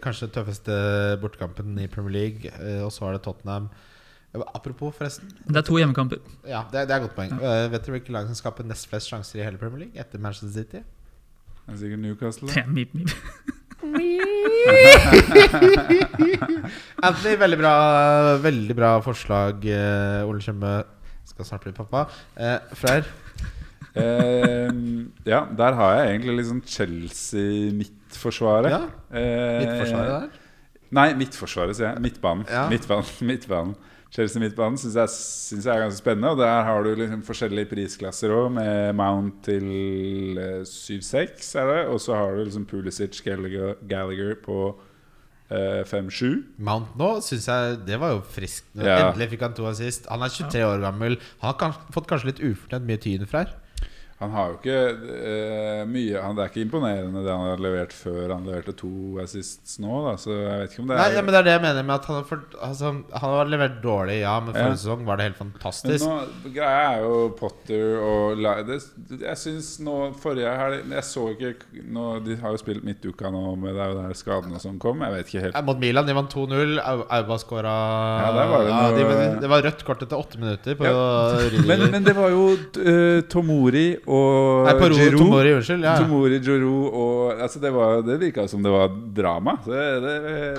Kanskje den tøffeste bortekampen i Premier League. Og så er det Tottenham. Apropos, forresten. Det er to hjemmekamper. Ja, det, det er et godt poeng. Ja. vet dere hvilket lag som skaper nest flest sjanser i hele Premier League etter Manchester City? Det er sikkert Newcastle. Det er mip, mip. Anthony, veldig bra, veldig bra forslag. eh, Ole Tjøme skal snart bli pappa. Eh, Freyr? Eh, ja, der har jeg egentlig liksom Chelsea-midtforsvaret. Ja, Eh, Midtforsvaret der? Nei, midtforsvaret, sier jeg. Midtbanen. Ja. Midtbanen, midtbanen. Chelsea midtbanen syns jeg, synes jeg er ganske spennende. Og der har du liksom forskjellige prisklasser òg, med Mount til eh, 7-6, er det. Og så har du liksom Pulisic, Gallagher, Gallagher på eh, 5-7. Mount nå syns jeg det var jo friskt. Ja. Endelig fikk han to assist. Han er 23 år gammel. Han har fått kanskje litt ufortjent mye tyn fra her. Han har jo ikke eh, mye han, Det er ikke imponerende det han har levert før han leverte to assists nå. Da, så jeg vet ikke om det Nei, er ja, men det er det jeg mener med at han har, for, altså, han har levert dårlig, ja, men forrige Ja. sesong var det helt fantastisk. nå, greia er jo Potter og det, Jeg syns nå Forrige helg Jeg så ikke nå, De har jo spilt midtuka nå med det er jo der skadene som kom. Jeg vet ikke helt. Mot Milan, de vant 2-0. Auba skåra Ja, der var det ja, de, Det var rødt kort etter åtte minutter på Ja. Men, men det var jo uh, Tomori og Nei, Paro, Ro, Giroud. Tomori, unnskyld. Ja. Tomori, Giroud og altså det, var, det virka som det var drama. Så det, det,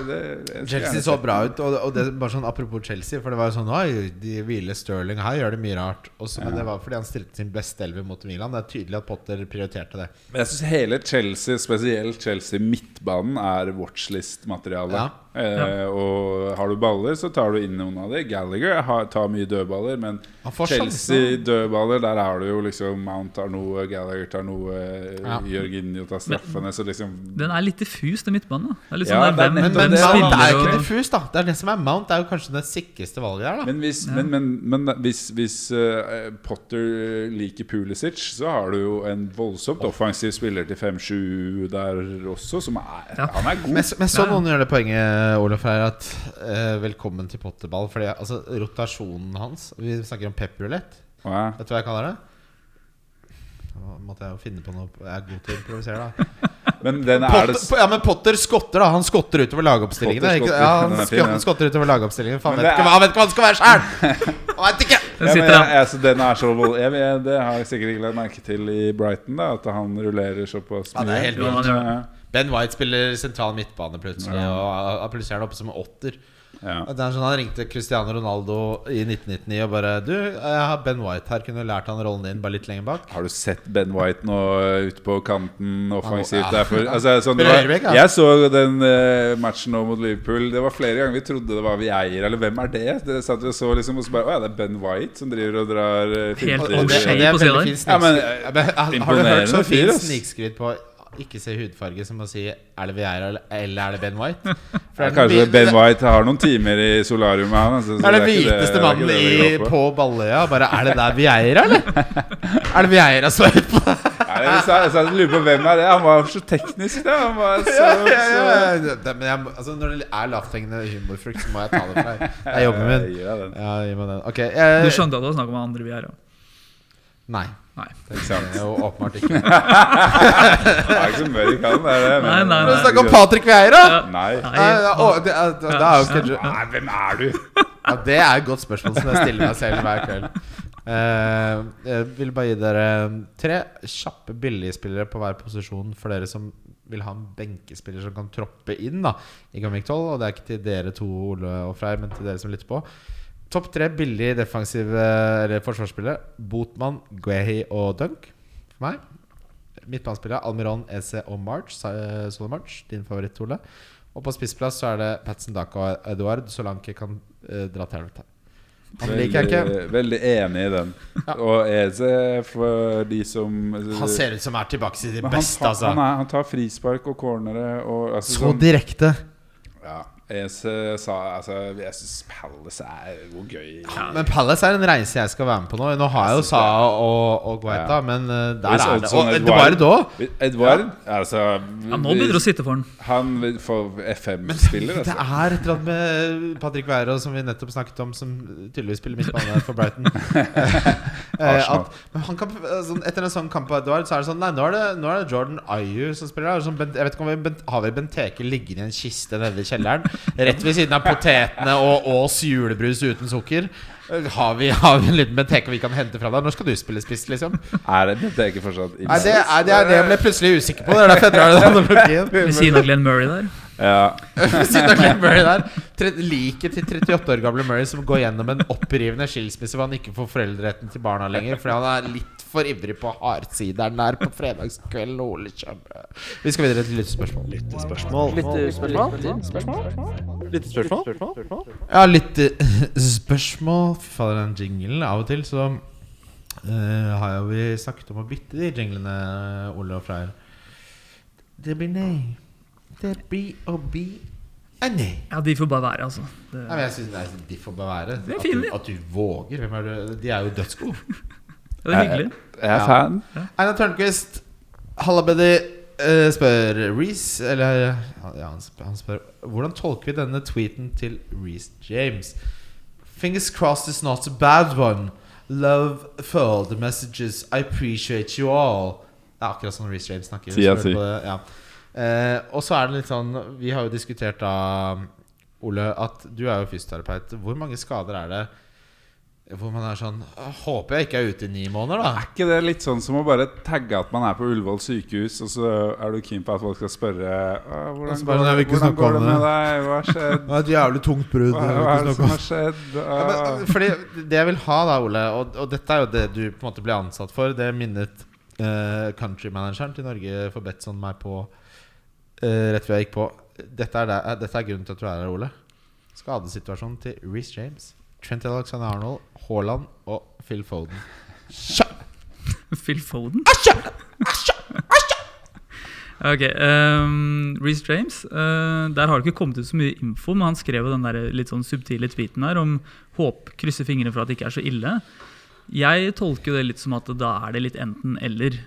det jeg skulle Chelsea gjerne så sett bra ut. Og, og det bare sånn Apropos Chelsea, for det var jo sånn Oi, de hviler Sterling her, gjør det mye rart. Også, Men det var fordi han stilte sin beste elver mot Milan. Det er tydelig at Potter prioriterte det. Men jeg syns hele Chelsea, spesielt Chelsea midtbanen, er watchlist-materiale. Ja. Eh, og har du baller, så tar du inn noen av de. Gallagher har, tar mye dødballer, men Han får Chelsea sjansen. dødballer, der har du jo liksom Mount tar noe, Gallagher tar noe, Ja. Jørginho tar straffene, så liksom Den er litt diffus, den midtbanen. da. Det er litt Ja, sånn det er der, hvem, Men, men hvem det. Mount er jo ikke diffus, da. Det er det som er Mount. Det er jo kanskje det sikreste valget der, da. Men hvis, Ja. men, men, men hvis, hvis uh, Potter liker Pulisic, så har du jo en voldsomt offensiv spiller til 5-7 der også, som er Ja. Han er god. Men, men så Ja. noen gjør det poenget, Olof, her at uh, velkommen til Potterball. Fordi altså, rotasjonen hans Vi snakker om pepperulett. Ja. Vet du hva jeg kaller det? Nå måtte jeg jo finne på noe Jeg er god til å improvisere, da. Men den er Potter, det ja, men Potter skotter, da. Han skotter utover lagoppstillingene. Skotter. ja, han fin, skotter, ja. skotter utover lagoppstillingen. Faen, vet er... ikke vet ikke hva han skal være sjæl! Han ikke! Den Ja, men jeg, altså, den er så vold... jeg, vet- Det har jeg sikkert ikke lagt merke til i Brighton, da at han rullerer såpass Ja, det er helt vilt. Ja, Ben White spiller sentral midtbane plutselig, Ja. og og plutselig er han oppe som en åtter. Ja. Det er sånn Han ringte Cristiano Ronaldo i 1999 og bare Du, jeg har Ben White her. Kunne du lært han rollen din bare litt lenger bak? Har du sett Ben White nå uh, ute på kanten offensivt? Ja. Altså, sånn, var, jeg så den uh, matchen nå mot Liverpool. Det var flere ganger vi trodde det var vi eier, eller hvem er det? Det satt vi og så liksom, og så bare Å ja, det er Ben White som driver og drar uh, Helt Og, det, og det er veldig fin Ja, men, snikskritt. Ja, men, har- Har du hørt så fin fint snikskritt på ikke se hudfarge som å si Er det Vieira eller, eller er det Ben White? For Ja, det kanskje vi- Ben White har noen timer i solarium med han. Altså, så Det er det den hviteste mannen i, på Balløya. Bare Er det der Vieira, eller? Er det Vieira som er ute på Nei, jeg, jeg, jeg lurer på hvem er det Han var så teknisk, da. Han var så, ja, ja, ja. Det, men jeg, altså, når det er lavthengende humorfrukt, så må jeg ta det fra deg. Det er jobben min. Jeg gir deg den. Ja, gi meg den. Ok. Du skjønte at det var snakk om andre Vieira? er. Nei. Nei. Det er jo åpenbart ikke. det er ikke så mye han. Det er det. Nei, nei, Du nei. snakker om Patrick Vieira! Ja. Nei. Nei. Nei, å, det, er, det, det er jo ikke Nei, hvem er du? ja, Det er et godt spørsmål som jeg stiller meg selv hver kveld. Uh, jeg vil bare gi dere tre kjappe billigspillere på hver posisjon for dere som vil ha en benkespiller som kan troppe inn da i Gamvik 12. Og det er ikke til dere to, Ole og Freyr, men til dere som lytter på. Topp tre billige defensive eller forsvarsspillere. Botman, Guehi og Dunk for meg. Midtbanespillere Almiron, EC og March. Sa- Solo March, din favoritt, Ole. Og på spissplass så er det Patson Daka og Eduard Solanke kan uh, dra til helvete. Han liker jeg ikke. Veldig, enig i den. Ja. Og Eze, for de som Han ser ut som er tilbake til de Men han, beste, tar, altså. han, er, han tar frispark og cornere og altså, Så sånn- direkte. Ja. Eze sa Altså, jeg syns Palace er jo gøy. Men Palace er en reise jeg skal være med på nå. Nå har jeg jo Jeg Sa det. og, og Guaita, Ja. men eh, der Hvis er det Og Edvard òg. Edvard altså, Ja, nå begynner det å sitte for han. Han få FM-spiller, Det altså. er et eller annet med Patrick Weira som vi nettopp snakket om, som tydeligvis spiller midtbane for Brighton. Eh, at, han kan, sånn, etter en sånn kamp på Edward, så er det sånn Nei, nå er det, nå er det Jordan Ayu som spiller her. Sånn, jeg vet ikke om vi Bent, Har vi Benteke liggende i en kiste nede i kjelleren? Rett ved siden av potetene og Ås julebrus uten sukker? Eh, Har vi, har vi en liten Benteke vi kan hente fra deg? Når skal du spille spiss, liksom? Er det Benteke fortsatt Nei, det er det, er det jeg ble plutselig usikker på. Det er derfor jeg drar den analogien. Ved siden av Glenn Murray der. Ja. Liket til 38 år gamle Murray som går gjennom en opprivende skilsmisse hvor han ikke får foreldreretten til barna lenger fordi han er litt for ivrig på hardsideren der på fredagskvelden. Ole Vi skal videre til lyttespørsmål. Lyttespørsmål? Ja, litt eh, spørsmål. Fy fader, den jinglen. Av og til så uh, har jo vi snakket om å bytte de jinglene, Ole og Freyr. Det blir nei. Det blir å bli a nei. Ja, de får bare være, altså. Det, Nei, men jeg synes nei, De får bare være. Det er At du, at du våger. Hvem er du? De er jo dødsgode. Det er hyggelig. Jeg er Ja. fan. Einar Tørnquist, Hallabeddy, Uh, spør Reece Eller ja, han, spør, han spør Hvordan tolker vi denne tweeten til Reece James? Fingers crossed it's not a bad one. Love for all the messages. I appreciate you all. Det er akkurat sånn Reece James snakker. På det, Ja. Eh, og så er det litt sånn Vi har jo diskutert da, Ole, at du er jo fysioterapeut. Hvor mange skader er det hvor man er sånn Håper jeg ikke er ute i ni måneder, da. Er ikke det litt sånn som å bare tagge at man er på Ullevål sykehus, og så er du keen på at folk skal spørre hvordan, går, «Jeg hvordan går det med det». deg? Hva har skjedd? Det er et jævlig tungt brudd. Hva, er det som har skjedd? Ja, men, fordi Det jeg vil ha, da, Ole, og, og dette er jo det du på en måte ble ansatt for, det minnet uh, countrymanageren til Norge for Betson meg på eh, rett før jeg gikk på. Dette er, det, eh, dette er grunnen til at du er her, Ole. Skadesituasjonen til Reece James, Trent Alexander Arnold, Haaland og Phil Foden. Sja! Phil Foden? Asja! Ok, um, Reece James Uh, Der har det ikke kommet ut så mye info, men han skrev jo den der litt sånn subtile tweeten her om håp, krysse fingrene for at det ikke er så ille. Jeg tolker det litt som at da er det litt enten-eller.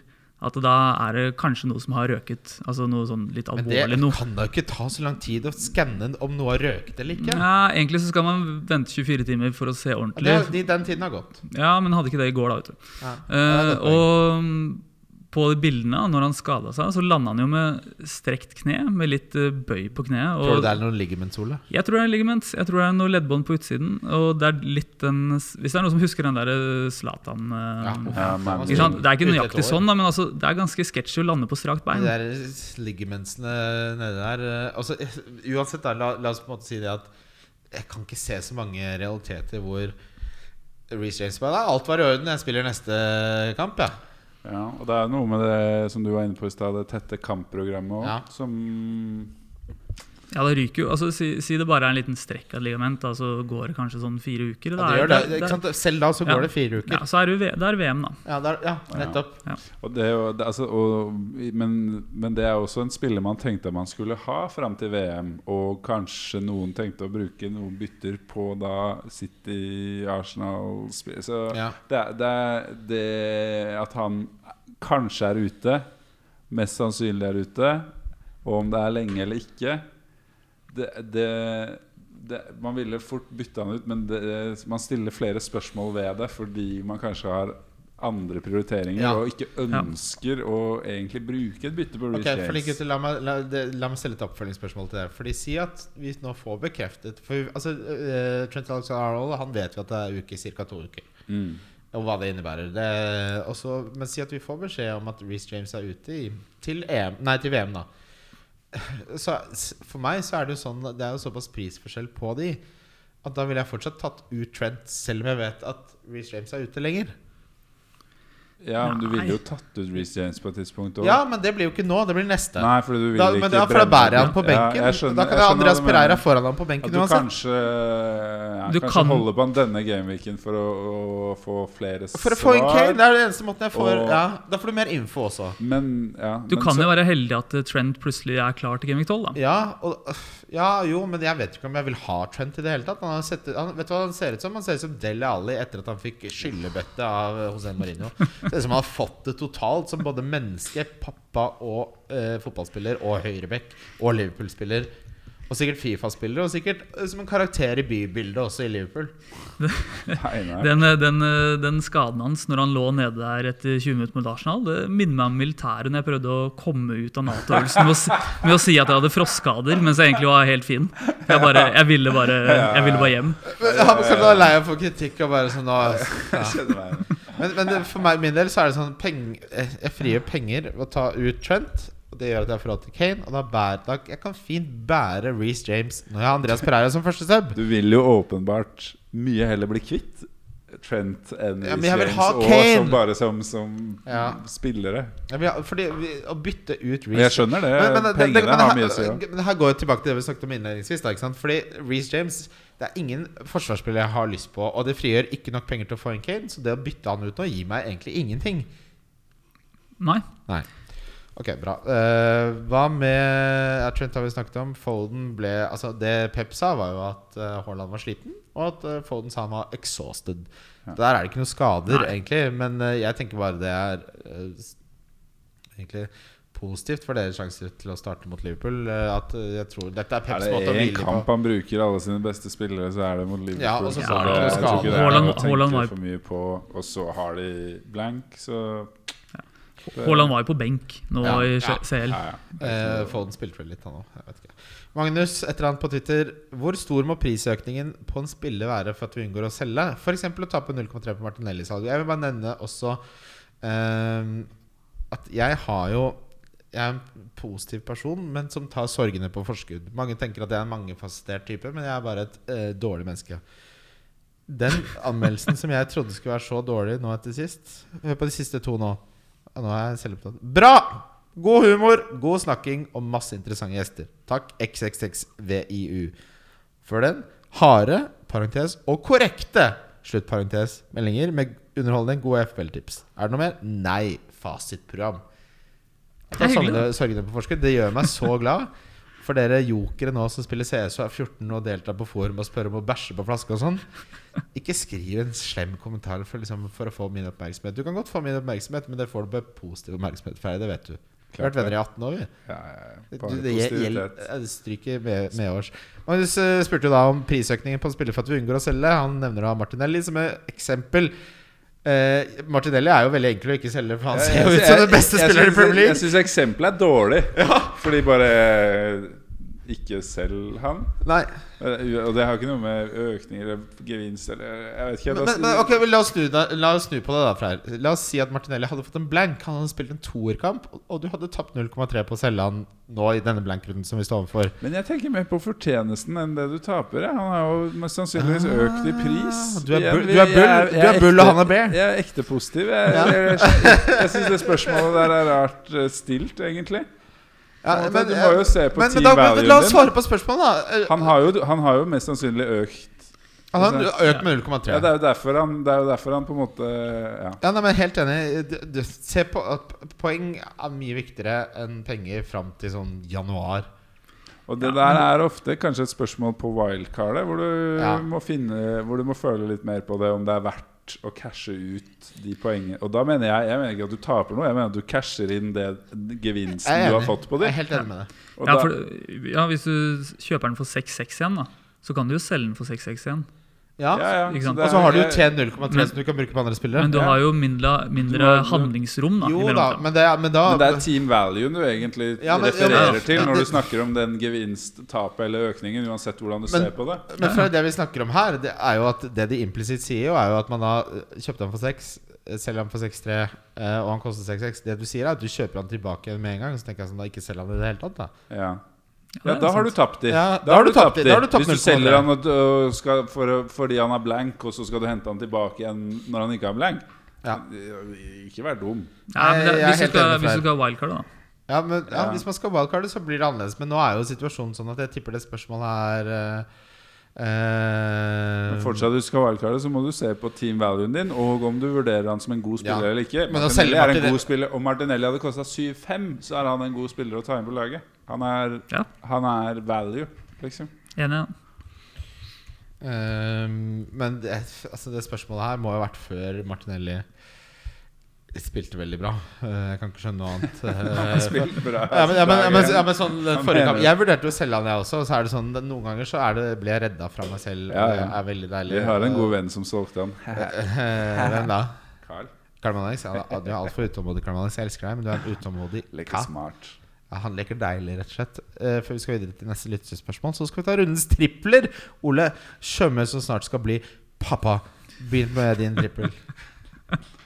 At da er det kanskje noe som har røket. Altså noe sånn litt alvorlig Men det kan da ikke ta så lang tid å skanne om noe har røket eller ikke. Ja, egentlig så skal man vente 24 timer for å se ordentlig. Det, den tiden har gått. Ja, men hadde ikke det i går, da. vet du. Ja. Eh, Ja, og på de bildene, når han skada seg, så landa han jo med strekt kne, med litt eh, bøy på kneet. Tror du det er noen ligamentssole? jeg tror det er ligaments. Jeg tror det er noe leddbånd på utsiden. Og det er litt den Hvis det er noen som husker den der Zlatan eh, Ja, sant? Det er ikke nøyaktig sånn, da, men altså, det er ganske sketsjy å lande på strakt bein. Det er ligamentsene nede der eh, altså, eh, Uansett, da, la, la oss på en måte si det at jeg kan ikke se så mange realiteter hvor Reece James bare «Nei, Alt var i orden, jeg spiller neste kamp, ja. Ja, og det er noe med det som du var inne på i stad, det tette kampprogrammet òg, Ja. som Ja, det ryker jo. Altså, si, si det bare er en liten strekk av et ligament, da, så går det kanskje sånn fire uker. ja det gjør det. sant? Selv da så Ja. går det fire uker. Ja, så er det, det er VM, da. Ja, der, ja nettopp. Og det, er jo- det, altså, og, men, men det er også en spiller man tenkte man skulle ha fram til VM. Og kanskje noen tenkte å bruke noen bytter på da City, Arsenal. Så Ja. det, det, det at han kanskje er ute, mest sannsynlig er ute, og om det er lenge eller ikke det, det, det, Man ville fort bytte han ut, men det, man stiller flere spørsmål ved det fordi man kanskje har andre prioriteringer Ja. og ikke ønsker å egentlig bruke et bytte på Reece okay, James. gutter, la, meg, la, det, la meg stille et oppfølgingsspørsmål til det. Fordi Si at vi nå får bekreftet For altså, uh, Trent Alexander Arnold Han vet vi at det er uke, ca. to uker. Mm. Og hva det innebærer. Det, også, men si at vi får beskjed om at Reece James er ute i, til, EM, nei, til VM, da. Så for meg så er det jo sånn Det er jo såpass prisforskjell på de at da ville jeg fortsatt tatt ut Trent, selv om jeg vet at Reece James er ute lenger. Ja, men du ville jo tatt ut Reece James på et tidspunkt òg. Ja, men det blir jo ikke nå. Det blir neste. Nei, fordi du vil Da, ikke men da, for da bærer jeg det. han på benken. Ja, jeg skjønner- da kan jeg Andreas. Pereira foran ham på benken du uansett. kanskje, ja, Du kanskje kan- holde på han denne gameweeken for å, å få flere svar. For å få en Kane, det er den eneste måten jeg får Og- ja, Da får du mer info også. Men, ja, Du men kan så- jo være heldig at eh, Trent plutselig er klar til Gameweek 12. da Ja, og, ja, jo, men jeg vet ikke om jeg vil ha Trent i det hele tatt. Han har sett, han, vet du hva han ser ut som? Han ser ut som Dele Alli etter at han fikk skyllebøtte av José Mourinho. Det er som han har fått det totalt, som både menneske, pappa og eh, fotballspiller og høyrebekk og Liverpool-spiller. Og sikkert Fifa-spiller, og sikkert eh, som en karakter i bybildet også i Liverpool. Den, eh, den, eh, den skaden hans når han lå nede der etter 20 minutter mot Arsenal, det minner meg om militæret når jeg prøvde å komme ut av Nato-øvelsen med, å si- med å si at jeg hadde frostskader, mens jeg egentlig var helt fin. Jeg, bare, jeg, ville bare, jeg ville bare hjem. Men Han kan være lei av å få kritikk og bare sånn nå, ja. Kjenner meg. Men, men det, for meg, min del så er det sånn peng, Jeg frigjør penger ved å ta ut Trent. Og det gjør at jeg har forhold til Kane. Og da bærer da, Jeg kan fint bære Reece James når jeg har Andreas Pereira som første sub. Du vil jo åpenbart mye heller bli kvitt Trent enn Ja, jeg James, ha og Kane. som bare som, som Ja. spillere. Ja, ha- Fordi vi, Å bytte ut Reece jeg skjønner det. Men- men det- Pengene det- men har mye å si. her går jo tilbake til det vi snakket om innledningsvis. Da? Fordi Reece James Det er ingen forsvarsspiller jeg har lyst på, og det frigjør ikke nok penger til å få en Kane, så det å bytte han ut nå gir meg egentlig ingenting. Nei. Nei. Ok, bra. Uh, hva med uh, Trent har vi snakket om. Foden ble Altså, det Pep sa, var jo at uh, Haaland var sliten, og at uh, Foden sa han var exhausted. Ja. Der er det ikke noen skader, Nei. egentlig. Men jeg tenker bare det er egentlig positivt for deres sjanser til å starte mot Liverpool. eh, at eh, jeg tror Dette er Er Peps det måte å én hvile kamp han bruker alle sine beste spillere, så er det mot Liverpool. Ja, og så så det jeg tror ikke det er noe å tenke for mye på. Og så har de blank, så Haaland var jo på benk nå Ja, i. CL. ja, ja. Eh, Foden spilte vel litt, han òg. Magnus, et eller annet på Twitter. Hvor stor må prisøkningen på en spiller være for at vi unngår å selge? F.eks. å tape 0,3 på Martinelli-salget. Jeg vil bare nevne også eh, at jeg har jo Jeg er en positiv person, men som tar sorgene på forskudd. Mange tenker at jeg er en mangefasettert type, men jeg er bare et uh, dårlig menneske. Den anmeldelsen som jeg trodde skulle være så dårlig nå etter sist Hør på de siste to nå. Nå er jeg selvopptatt. Bra! God humor, god snakking og masse interessante gjester. Takk. XXXVIU. Før den harde, parentes, og korrekte sluttparentes meldinger med underholdning, gode FPL-tips. Er det noe mer? Nei. Fasitprogram. Det Ta er hyggelig, sorgene, sorgene på forskudd. Det gjør meg så glad. For dere jokere nå som spiller CS og er 14 og deltar på forum og spør om å bæsje på flaske og sånn, ikke skriv en slem kommentar for, liksom, for å få min oppmerksomhet. Du kan godt få min oppmerksomhet, men det får du på positiv oppmerksomhet Ferdig. Det vet du. Vi har vært venner i 18 år, vi. Ja, ja, ja. Det stryker med, medårs. Magnus eh, spurte jo da om prisøkningen på spillet for at vi unngår å selge. Han nevner da Martinelli som et eksempel. Eh, Martinelli er jo veldig enkel å ikke selge, for han ser jo ut som den beste spilleren i synes- League. Jeg syns eksempelet er dårlig. Fordi bare ikke selg han. Nei, Eh, Og det har ikke noe med økning eller gevinst eller Jeg vet ikke. men, men, men, okay, la, oss snu, la oss snu på det, da, Freyr. La oss si at Martinelli hadde fått en blank. Han hadde spilt en toerkamp, og- du hadde tapt 0,3 på å selge han nå i denne blankrunden som vi står overfor. Men jeg tenker mer på fortjenesten enn det du taper. jeg. Han har jo mest sannsynligvis økt i pris. Ah, Du er bull- du er bull- jeg du er bull, og han er bear. Jeg er ekte positiv. Jeg, jeg, jeg, jeg syns det spørsmålet der er rart eh, stilt, egentlig. Ja, men, du må jo se på men, men team da, men, valuen la oss svare på spørsmålet, da. Eh, Han har, jo, han har jo mest sannsynlig økt Han har økt med 0,3. ja, det, er jo derfor han, det er jo derfor han på en måte Ja. Ja, nei, men Helt enig. Du, du, se på at Poeng er mye viktigere enn penger fram til sånn januar. Og det der er ofte kanskje et spørsmål på wildcardet, hvor du Ja. må finne Hvor du må føle litt mer på det, om det er verdt å cashe ut de poengene. Og da mener jeg Jeg mener ikke at du taper noe, jeg mener at du casher inn det gevinsten du har fått på Jeg er helt enig med deg. Og Ja, da, for, ja, hvis du kjøper den for 6-6 igjen, da, så kan du jo selge den for 6-6 igjen. Ja. ja, ja, Ikke sant? det Og så har du jo tjent 0,3 som du kan bruke på andre spillere. Men du Ja. har jo mindre, mindre Du har- du- handlingsrom da, jo da, men det, men da Men det er team value du egentlig Ja, men- ja, refererer men- til når du snakker om den gevinst, tapet eller økningen, uansett hvordan du Men- ser på det. Men fra det vi snakker om her, det er jo at det de implisitt sier, jo er jo at man da kjøpt kjøpte han for 6, eh, selger han for 6,3, eh, og han koster 6,6. Det du sier, er at du kjøper han tilbake med en gang. Så tenker jeg sånn, da ikke selger han i det hele tatt, da. Ja. Ja, da har du tapt i. Ja, da har du tapt tapt Hvis du selger han skal, for, fordi han er blank, og så skal du hente han tilbake igjen når han ikke er blank. Ja. Ikke vær dum. Ja, men da, hvis, du skal, hvis du skal ha wildcard, da. Ja, men ja, Ja. Hvis man skal wildcarde, så blir det annerledes. Men nå er jo situasjonen sånn at jeg tipper det spørsmålet er eh, Men fortsatt du skal wildcarde, så må du se på team valuen din, og om du vurderer han som en god spiller Ja. eller ikke. Men Martinelli er en god spiller Om Martinelli hadde kosta 7-5, så er han en god spiller å ta inn på laget. Han er, Ja. han er value, liksom. Enig. ja. uh, men det, altså det spørsmålet her må jo ha vært før Martinelli spilte veldig bra. Eh, jeg kan ikke skjønne noe annet. han spilte bra. ja, men, ja, men, ja, men, ja, men sånn den Han forrige mener kamp Jeg vurderte jo å selge han, jeg også. Og så er det sånn Noen ganger så er det, blir jeg redda fra meg selv. Ja. Det er veldig deilig. Vi har en god venn som solgte han. Eh, Hvem da? Carl. Carl Alex? Ja, du er altfor utålmodig, Karl Alex. Jeg elsker deg, men du er en utålmodig Leker smart. Han leker deilig, rett og slett. Eh, før vi skal videre til neste lyttespørsmål, så skal vi ta rundens tripler. Ole Tjøme, som snart skal bli pappa. Begynn med din trippel.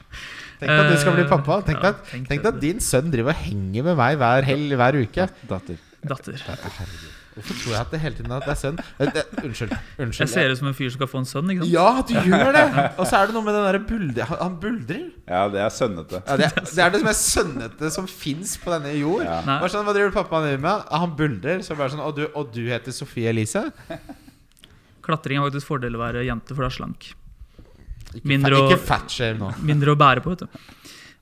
Tenk at du skal bli pappa. Tenk deg Ja, at, tenk tenk at din sønn driver og henger med meg hver hel, hver uke. Datter. Datter. Herregud. Hvorfor tror jeg at det hele tiden at det er sønn? Eh, unnskyld. unnskyld. Jeg ser ut som en fyr som skal få en sønn. ikke sant? Ja, du gjør det! Og så er det noe med den derre buldre... Han, buldrer. Ja, det er sønnete. Ja, det, det er det som er sønnete som fins på denne jord. Ja. Nei. Sånn, Hva driver pappaen din med? Ah, Han buldrer. Så bare sånn, og, du, og du heter Sofie Elise? Klatring er faktisk fordel å være jente, for du er slank. Mindre å- ikke fatshame nå. Mindre å bære på, vet du.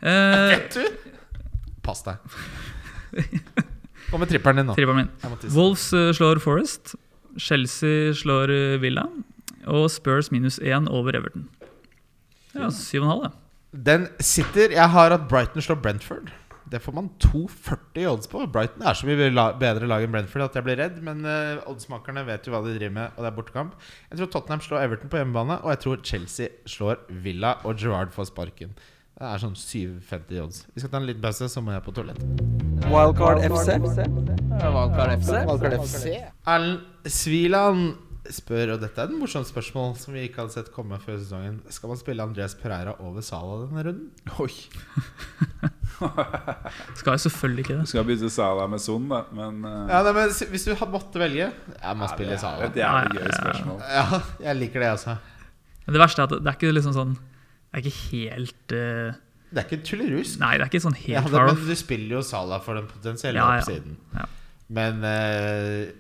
Eh, Vet du? Pass deg. Kom med tripperen din nå. Tripperen min. Wolves eh, slår Forest. Chelsea slår eh, Villa. Og Spurs minus 1 over Everton. Ja, 7,5, det. Den sitter Jeg har at Brighton slår Brentford. Det får man 2,40 i odds på. Brighton er så mye bedre lag enn Brentford at jeg blir redd. Men uh, oddsmakerne vet jo hva de driver med, og det er bortekamp. Jeg tror Tottenham slår Everton på hjemmebane, og jeg tror Chelsea slår Villa, og Gerrard får sparken. Det er sånn 7,50 odds. Vi skal ta en liten pause, så må jeg på toalettet. Wildcard FC. Wildcard FC. Erlend Sviland spør, og dette er et morsomt spørsmål som vi ikke hadde sett komme før sesongen. Skal man spille Andreas Pereira over Sala denne runden? Oi. Skal jeg selvfølgelig ikke det. Skal bytte Sala med Son, da. Men uh... Ja, nei, men Hvis du hadde måttet velge Jeg må spille Sala. det er et jævlig Ja, gøy ja, ja. spørsmål. Ja, jeg liker det, altså. Men det verste er at det er ikke liksom sånn Det er ikke helt uh... Det er ikke tullerusk. Nei, det er ikke sånn Ja, helt det, men du spiller jo Sala for den potensielle Ja, ja. oppsiden. Ja. Men eh,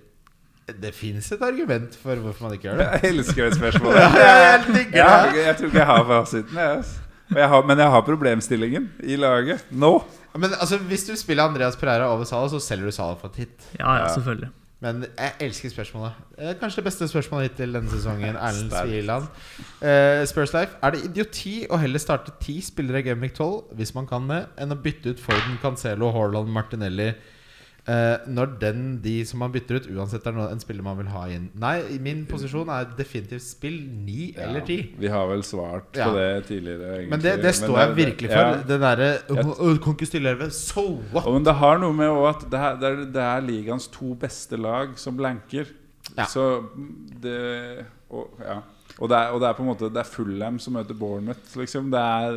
det fins et argument for hvorfor man ikke gjør det. Jeg elsker det spørsmålet. jeg digger Ja, jeg tror ikke jeg har fasiten. Jeg. Jeg men jeg har problemstillingen i laget nå. Men altså, hvis du spiller Andreas Pereira over Sala, så selger du Sala for et hit. Ja, ja, Ja. selvfølgelig. Men jeg elsker spørsmålet. Eh, Kanskje det beste spørsmålet hittil denne sesongen. Erlend Sviland. Uh, Spurs Life. Er det idioti å heller starte ti spillere i Gameweek 12, hvis man kan det, enn å bytte ut Forden, Cancelo, Haaland, Martinelli eh, når den de som man bytter ut, uansett er en spiller man vil ha inn? Nei, min posisjon er definitivt spill ni eller ti. Vi har vel svart Ja. på det tidligere. Egentlig. Men det, det står jeg virkelig for. Ja. Det derre «Åh, Kan ikke stille elleve. So what? Og, men det har noe med at det er, det, er, det er ligaens to beste lag som blanker. Ja. Så det og, ja. Og, det er, og det er på en måte Det er Fulham som møter Bournemouth, liksom. Det er,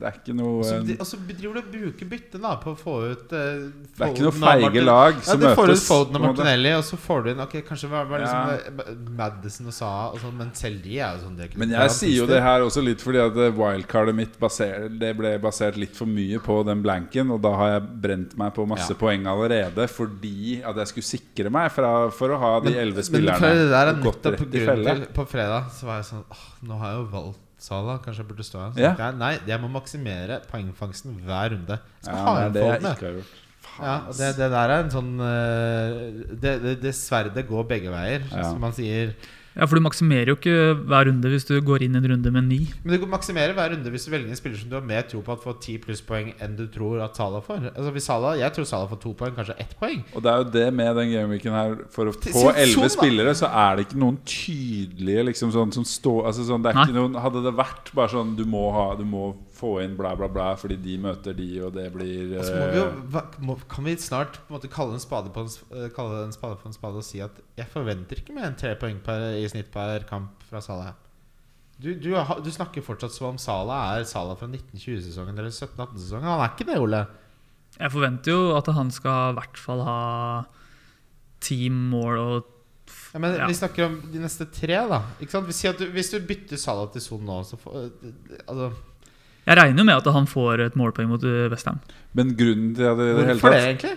det er ikke noe Så, Det de, og så driver du og bruker bytte da på å få ut uh, er ikke noe feige lag Ja, du får ut. Foden og på. Martinelli, og så får du inn Ok, kanskje var, var liksom Ja. eh, Madison og Saha og sånn, men selv de er jo sånn er Men jeg jeg sier jo det her også litt fordi at wildcardet mitt baser, Det ble basert litt for mye på den blanken, og da har jeg brent meg på masse Ja. poeng allerede fordi at jeg skulle sikre meg fra, for å ha de elleve spillerne. Men men det der er og nettopp grunnen På fredag så var jeg sånn Åh, nå har jeg jo valgt Sala, kanskje jeg burde stå her. Ja. jeg, Nei, jeg må maksimere poengfangsten hver runde. Jeg skal Ja, ha det en det jeg ikke har gjort. Ja, det, det der er en sånn eh, det, det, det sverdet går begge veier, som man sier. Ja, For du maksimerer jo ikke hver runde hvis du går inn i en runde med ni. Men du kan maksimere hver runde hvis du velger en spiller som du har mer tro på at får 10 plusspoeng enn du tror at Salah får. Altså hvis Salah, Jeg tror Salah får to poeng, kanskje ett poeng. Og det er jo det med den gameweeken her For å få elleve sånn, spillere, så er det ikke noen tydelige liksom sånn som står altså sånn, Hadde det vært bare sånn du må, ha, du må få inn bla, bla, bla fordi de møter de, og det blir Og så må vi jo, eh, må, kan vi snart på en måte kalle en spade på en, eh, kalle en spade på en spade og si at jeg forventer ikke mer enn tre poeng per, i snitt per kamp fra Salah. Du, du, du snakker fortsatt som om Salah er Salah fra 1920-sesongen eller 17-18-sesongen. Han er ikke det, Ole. Jeg forventer jo at han skal i hvert fall ha team mål og Ja, men Ja. Vi snakker om de neste tre, da. Ikke sant? Vi du, hvis du bytter Salah til Son nå, så får altså, Jeg regner jo med at han får et målpoeng mot eh, Westham. Men grunnen til at det det hele Hvorfor det, egentlig?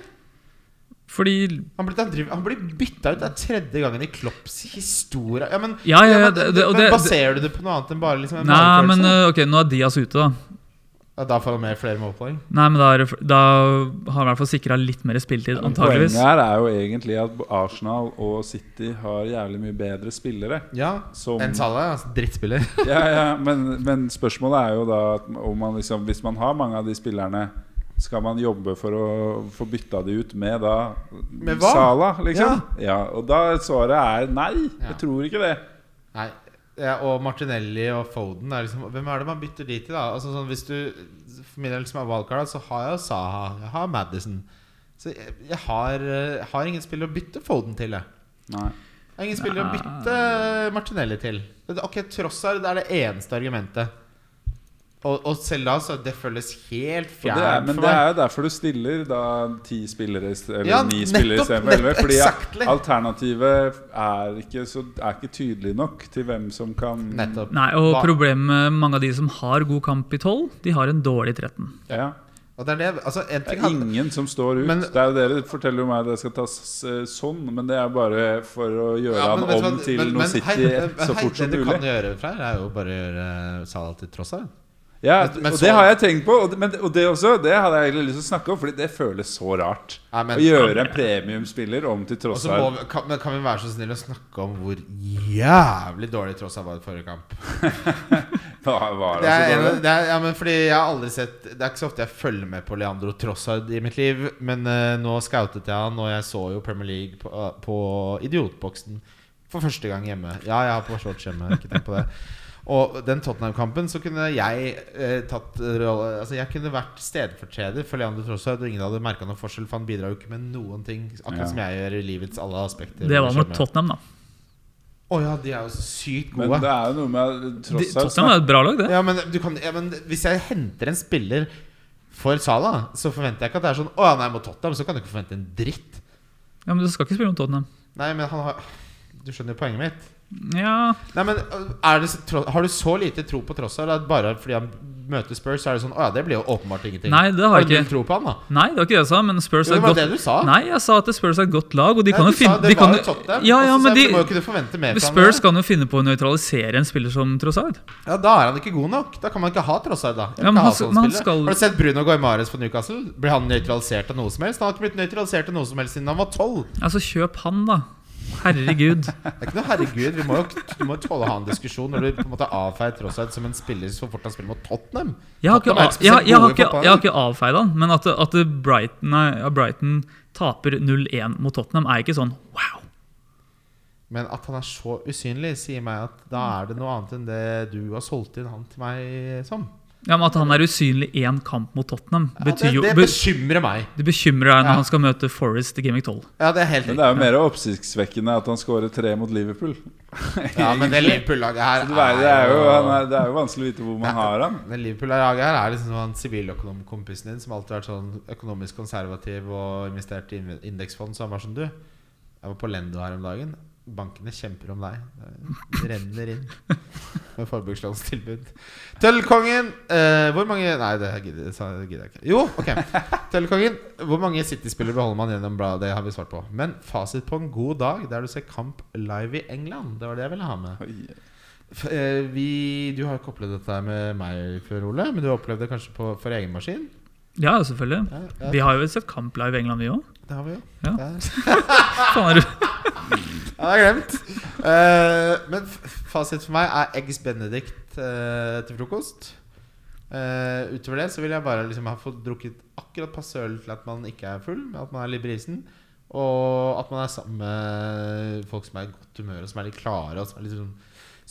Fordi Han blir, han blir bytta ut. Det er tredje gangen i Klopps historie. Ja, men, Ja, ja, det- men det- Baserer du det på noe annet enn bare liksom en Nei, men eh, ok, nå er Diaz ute, da. Ja, da får han med flere målpoeng. Nei, men da, er da har han i hvert fall sikra litt mer spilletid, antageligvis. Poenget her er jo egentlig at Arsenal og City har jævlig mye bedre spillere. Ja, Som, enn Salah, altså drittspiller. ja, ja, men, men spørsmålet er jo da at om man liksom, Hvis man har mange av de spillerne skal man jobbe for å få bytta de ut med da Med hva? Salah, liksom? Ja. Og da svaret er nei. Ja. Jeg tror ikke det. Nei. Ja, og Martinelli og Foden er liksom, Hvem er det man bytter de til, da? Altså sånn, hvis du For min del som er wildcard, så har jeg Saha. Jeg har Madison. Så jeg, jeg har, eh, har ingen spiller å bytte Foden til, jeg. Nei. Jeg har ingen spiller å bytte Martinelli til. Ok, Tross er det, er det eneste argumentet. Og, og selv da, så det føles helt fjernt det er, fjernt men for det er jo derfor du stiller da ti spillere Eller Ja, ni nettopp, spillere istedenfor elleve. Fordi exactly. alternativet er ikke, så, er ikke tydelig nok til hvem som kan Nettopp. Nei, og problemet med mange av de som har god kamp i 12, de har en dårlig 13. Ja. Og det er det Altså, en Det er hadde- ingen som står ut. Men- det er jo Dere forteller jo meg at det skal tas eh, sånn, men det er bare for å gjøre Ja, men han om hva, til men- noe men City hei, men så hei, fort som Det du mulig. kan gjøre, Freyr, er jo bare å gjøre Salah til tross av. Ja, Men- men og så- det har jeg tenkt på. Og det, men, og det også, det hadde jeg egentlig lyst til å snakke om, Fordi det føles så rart. Ja, men- å gjøre en premiumspiller om til Og så Trossard. vi, kan, men kan vi være så snill å snakke om hvor jævlig dårlig Trossard var i forrige kamp? Var Det er, dårlig? det er, ja, men fordi jeg har aldri sett Det er ikke så ofte jeg følger med på Leandro Trossard i mitt liv. Men uh, nå scoutet jeg han, og jeg så jo Premier League på, uh, på Idiotboksen for første gang hjemme. Ja, jeg har på shorts hjemme. Ikke tenk på det. Og den Tottenham-kampen så kunne jeg eh, tatt rolle Altså Jeg kunne vært stedfortreder for Leander Trossard, og ingen hadde merka noen forskjell, for han bidrar jo ikke med noen ting. Akkurat Ja. som jeg gjør i livets alle aspekter. Det var mot Tottenham, da. Å ja, de er jo så sykt Men det er jo noe med De, Trossard Tottenham er et bra lag, det. Ja, men, du kan, ja, men hvis jeg henter en spiller for Salah, så forventer jeg ikke at det er sånn Å ja, nei, mot Tottenham så kan du ikke forvente en dritt. Ja, Men du skal ikke spille mot Tottenham. Nei, men han har Du skjønner jo poenget mitt. Ja, Nei, men er det, Har du så lite tro på Trossard at bare fordi han møter Spurs, så er det sånn Å ja, det blir jo åpenbart ingenting. Nei, det har jeg du ikke. tro på han, da? Nei, det var ikke det jeg sa, men Spurs Jo, er det var godt det du sa. Nei, jeg sa at Spurs er et godt lag, og de Nei, kan jo finne det de var jo- Tottenham. Ja, ja, men de, må jo forvente mer fra Spurs kan jo finne på å nøytralisere en spiller som Trossard. Ja, Da er han ikke god nok. Da kan man ikke ha Trossard, da. Ja, men han- sånne men han skal- Har du sett Bruno Guimares på Newcastle? Blir han nøytralisert av noe som helst? Han har ikke blitt nøytralisert av noe som helst siden han var tolv. Altså, kjøp han, da. Herregud. Det er ikke noe herregud Vi må jo du må tåle å ha en diskusjon når du på en måte avfeier Trossard som en spiller så fort han spiller mot Tottenham. Jeg har Tottenham ikke jeg, jeg har ikke, jeg har ikke avfeid han, men at, at Brighton, ja, Brighton taper 0-1 mot Tottenham, er ikke sånn wow. Men at han er så usynlig, sier meg at da er det noe annet enn det du har solgt inn han til meg som. Ja, men At han er usynlig én kamp mot Tottenham, Ja, betyr det, jo det bekymrer meg. Det bekymrer deg når Ja. han skal møte Forest i Gaming 12. Ja, det er helt Men det er jo mer oppsiktsvekkende at han skårer tre mot Liverpool. Ja, men det Liverpool-laget her det er, det, er jo, er, det er jo vanskelig å vite hvor man har han. Det Liverpool-laget her er liksom han siviløkonomkompisen din som alltid har vært sånn økonomisk konservativ og investert i indeksfond. Så han var som du. Jeg var på Lendo her om dagen. Bankene kjemper om deg. Det renner inn med forbrukslånstilbud. Tøllkongen eh, Hvor mange Nei, det gidder, sa- det gidder jeg ikke. Jo, ok. Tøllkongen. Hvor mange City-spillere beholder man gjennom bladet? Det har vi svart på. Men fasit på en god dag der du ser kamp live i England. Det var det jeg ville ha med. Eh, Vi, du har ikke opplevd dette med meg før, Ole, men du har opplevd det kanskje på, for egen maskin? Ja, selvfølgelig. Ja, ja, Vi har jo sett kamp live i England, vi òg. det har vi jo. Ja. Det det er glemt. Uh, men fasit for meg er eggs benedict uh, til frokost. Uh, utover det så vil jeg bare liksom ha fått drukket akkurat passe øl til at man ikke er full, men at man er litt brisen. Og at man er sammen med folk som er i godt humør, og som er litt klare. Og som er litt sånn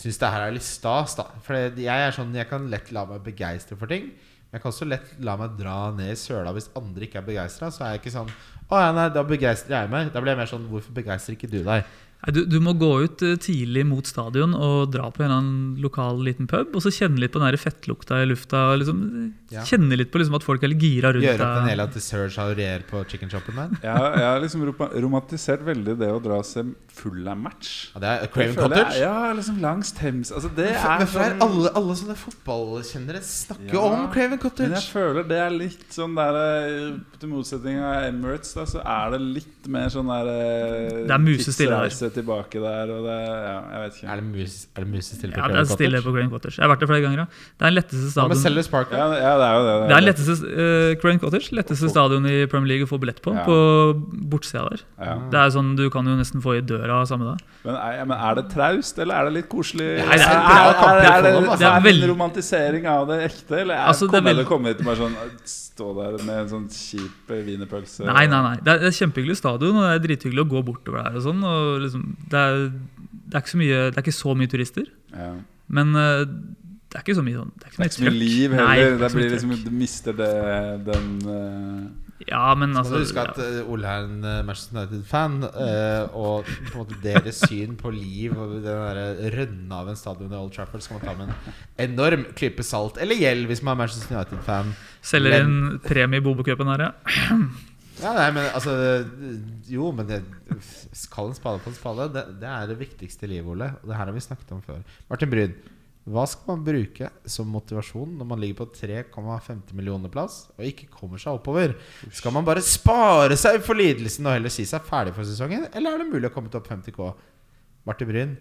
syns det her er litt stas. da For jeg er sånn Jeg kan lett la meg begeistre for ting. Men jeg kan også lett la meg dra ned i søla hvis andre ikke er begeistra. Så er jeg ikke sånn Å ja, nei, da begeistrer jeg meg. Da blir jeg mer sånn Hvorfor begeistrer ikke du deg? Nei, du, du må gå ut eh, tidlig mot stadion og dra på en eller annen lokal liten pub. Og så kjenne litt på den der fettlukta i lufta. Liksom, Ja. Kjenne litt på liksom, at folk er litt gira rundt Gjøre opp en hel til Serge Aurier på chicken shoppen der? Jeg, har- jeg har liksom romantisert veldig det å dra og se Fulham-match. Ja, det er Craven Cottage. jeg- Ja, liksom langs Thames. Altså, det Men er for men sånn alle, alle sånne fotballkjennere snakker jo Ja, om Craven Cottage. Men jeg føler det er litt sånn der eh, Til motsetning av Emirates, da, så er det litt mer sånn der eh, Det er musestille der. Tilbake der, og det Ja, jeg vet ikke. Er det mus- stille det musestille på Ja, det er stille på Crane Cottage. Jeg har vært der flere ganger. Det er den letteste stadion. Ja, men Park? Ja, ja, det er jo det. Det er letteste uh, Crane Cottage, letteste stadion i Premier League å få billett på. Ja. På bortsida der. Ja. Det er sånn Du kan jo nesten få i døra samme dag. Men, er, men er det traust, eller er det litt koselig? Nei, det er er, er, kamper er, det, altså. det er Det en romantisering av det ekte, eller er, Altså, det er kommer veld- det komme hit og bare sånn Stå der med en sånn kjip wienerpølse? Nei, nei, nei. Det er, det er kjempehyggelig stadion, og det er drithyggelig å gå bortover der. og sånn og liksom, det, er, det, er ikke så mye, det er ikke så mye turister, Ja. men eh, det er ikke så mye sånn Det er ikke Det er ikke så mye liv heller. Nei, det det blir liksom, du mister det, den uh... Ja, men Så må altså du huske at ja. eh, Ole er en eh, Manchester United-fan, uh, og på en måte deres syn på liv og den der rønne av en stadion i Old Trafford skal man ta med en enorm klype salt eller gjeld hvis man er Manchester United-fan. Selger inn premie i Bobo-cupen her, ja. Ja, nei, men altså Jo, men det Kall en spade på en spade. Det, det er det viktigste i livet, Ole. Og det her har vi snakket om før. Martin Bryn, hva skal man bruke som motivasjon når man ligger på 3,50 millioner plass og ikke kommer seg oppover? Skal man bare spare seg for lidelsen og heller si seg ferdig for sesongen? Eller er det mulig å komme til opp 50K? Martin Bryn,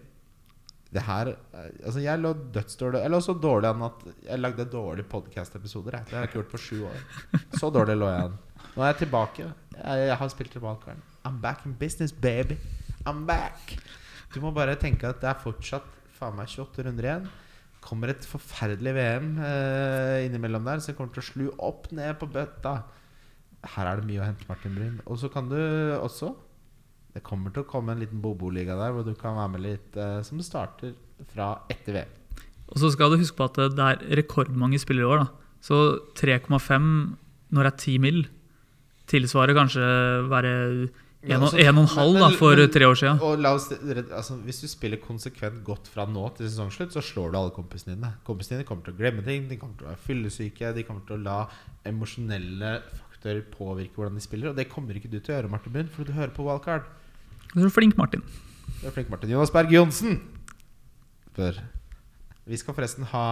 Det her eh, Altså, jeg lå dødsdårlig Jeg så dårlig an at jeg lagde dårlige podcast-episoder. Det har jeg ikke gjort på sju år. Så dårlig lå jeg an. Nå er jeg tilbake. Jeg, jeg har spilt wildcard. I'm back in business, baby. I'm back. Du må bare tenke at det er fortsatt faen meg 28 runder igjen. Kommer et forferdelig VM eh, innimellom der, så jeg kommer til å slu opp ned på bøtta. Her er det mye å hente, Martin Bryn. Og så kan du også Det kommer til å komme en liten Bobo-liga der hvor du kan være med litt, eh, som starter fra etter VM. Og så skal du huske på at det er rekordmange spillere i år. da. Så 3,5 når det er 10 mil, tilsvarer kanskje være 1,5 altså- for men- tre år siden. Oss, altså, hvis du spiller konsekvent godt fra nå til sesongslutt, så slår du alle kompisene dine. Kompisene dine kommer til å glemme ting, de kommer til å være fyllesyke, de kommer til å la emosjonelle faktorer påvirke hvordan de spiller. Og det kommer ikke du til å gjøre, Martin Bunn, for du hører på Wildcard. Du er flink, Martin. Du er flink, Martin. Jonas Berg Johnsen. spør Vi skal forresten ha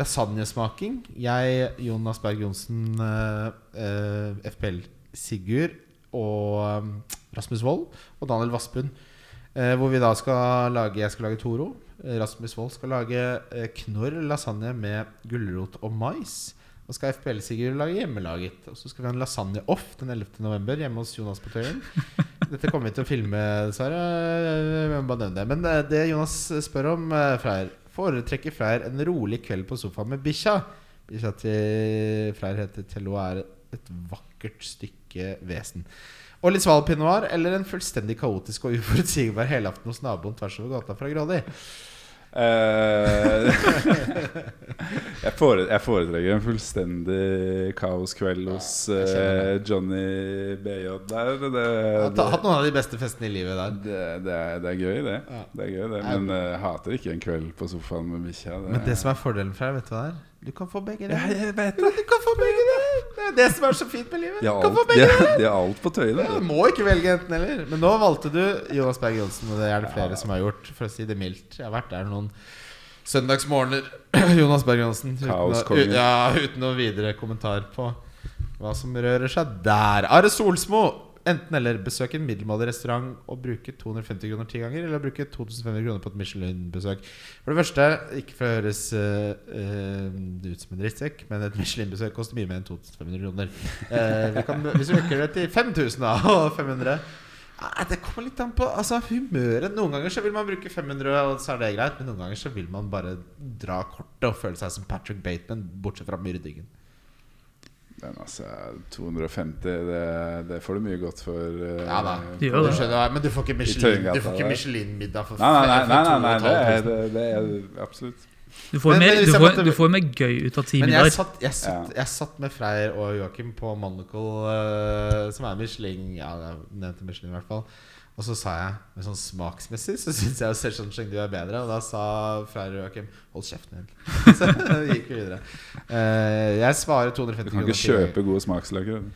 lasagnesmaking. Jeg, Jonas Berg Johnsen, eh, eh, FPL Sigurd og um, Rasmus Wold og Daniel Vassbund. Eh, hvor vi da skal lage Jeg skal lage Toro. Eh, Rasmus Wold skal lage eh, knorr lasagne med gulrot og mais. Og skal FPL Sigurd lage hjemmelaget. Og så skal vi ha en lasagne-off den 11. november hjemme hos Jonas på Tøyen. Dette kommer vi til å filme, dessverre. Det. Men eh, det Jonas spør om, eh, Freyr Foretrekker Freyr en rolig kveld på sofaen med bikkja? Bikkja til Freyr heter Tello er et vakkert stykke vesen. Og litt sval pinot eller en fullstendig kaotisk og uforutsigbar helaften hos naboen tvers over gata fra Grådi? Eh, jeg, fore, jeg foretrekker en fullstendig kaoskveld hos uh, Johnny BJ der. Det, det, Jeg har hatt noen av de beste festene i livet der. det, det, er, det er gøy, det. Ja. det, er gøy, det. Men jeg jeg hater ikke en kveld på sofaen med bikkja. Men det som er fordelen for deg, vet du hva det er? Du kan få begge ja, jeg vet Du kan få begge deler! Det er det som er så fint med livet. Kan få begge deler. Det er alt på tøyet. Ja, du må ikke velge enten eller. Men nå valgte du Jonas Berg Johnsen, og det er det flere som har gjort. For å si det mildt. Jeg har vært der noen søndagsmorgener. Jonas Berg Johnsen. Uten, ja, uten noen videre kommentar på hva som rører seg der. Are Solsmo. Enten eller besøk en middelmådig restaurant og bruke 250 kroner ti ganger, eller bruke 2500 kroner på et Michelin-besøk. For det første, ikke for å høres uh, ut som en drittsekk, men et Michelin-besøk koster mye mer enn 2500 kroner. Uh, vi kan, hvis vi øker det til 5000 da, og 500 Det kommer litt an på altså, humøret. Noen ganger så vil man bruke 500, og så er det greit. Men noen ganger så vil man bare dra kortet og føle seg som Patrick Bateman, bortsett fra myrdyggen. Men altså, 250, det, det får du mye godt for. Uh, Ja da. Det Du gjør det. skjønner, men du får ikke Michelin, du. Michelin-middag for Nei, nei, nei, nei, nei, det, er, det, det er absolutt. Du får, Men- mer, du, får, du får mer gøy ut av ti Men jeg satt, jeg, satt, jeg satt med Freyr og Joakim på Monocle, uh, som er Michelin Ja, jeg nevnte Michelin i hvert fall. Og så sa jeg men sånn smaksmessig så syns jeg Session Chengdu er bedre. Og da sa Freyr Joakim hold kjeften din. Så gikk vi videre. Uh, jeg svarer 250 Du kan ikke kjøpe gode smaksløker.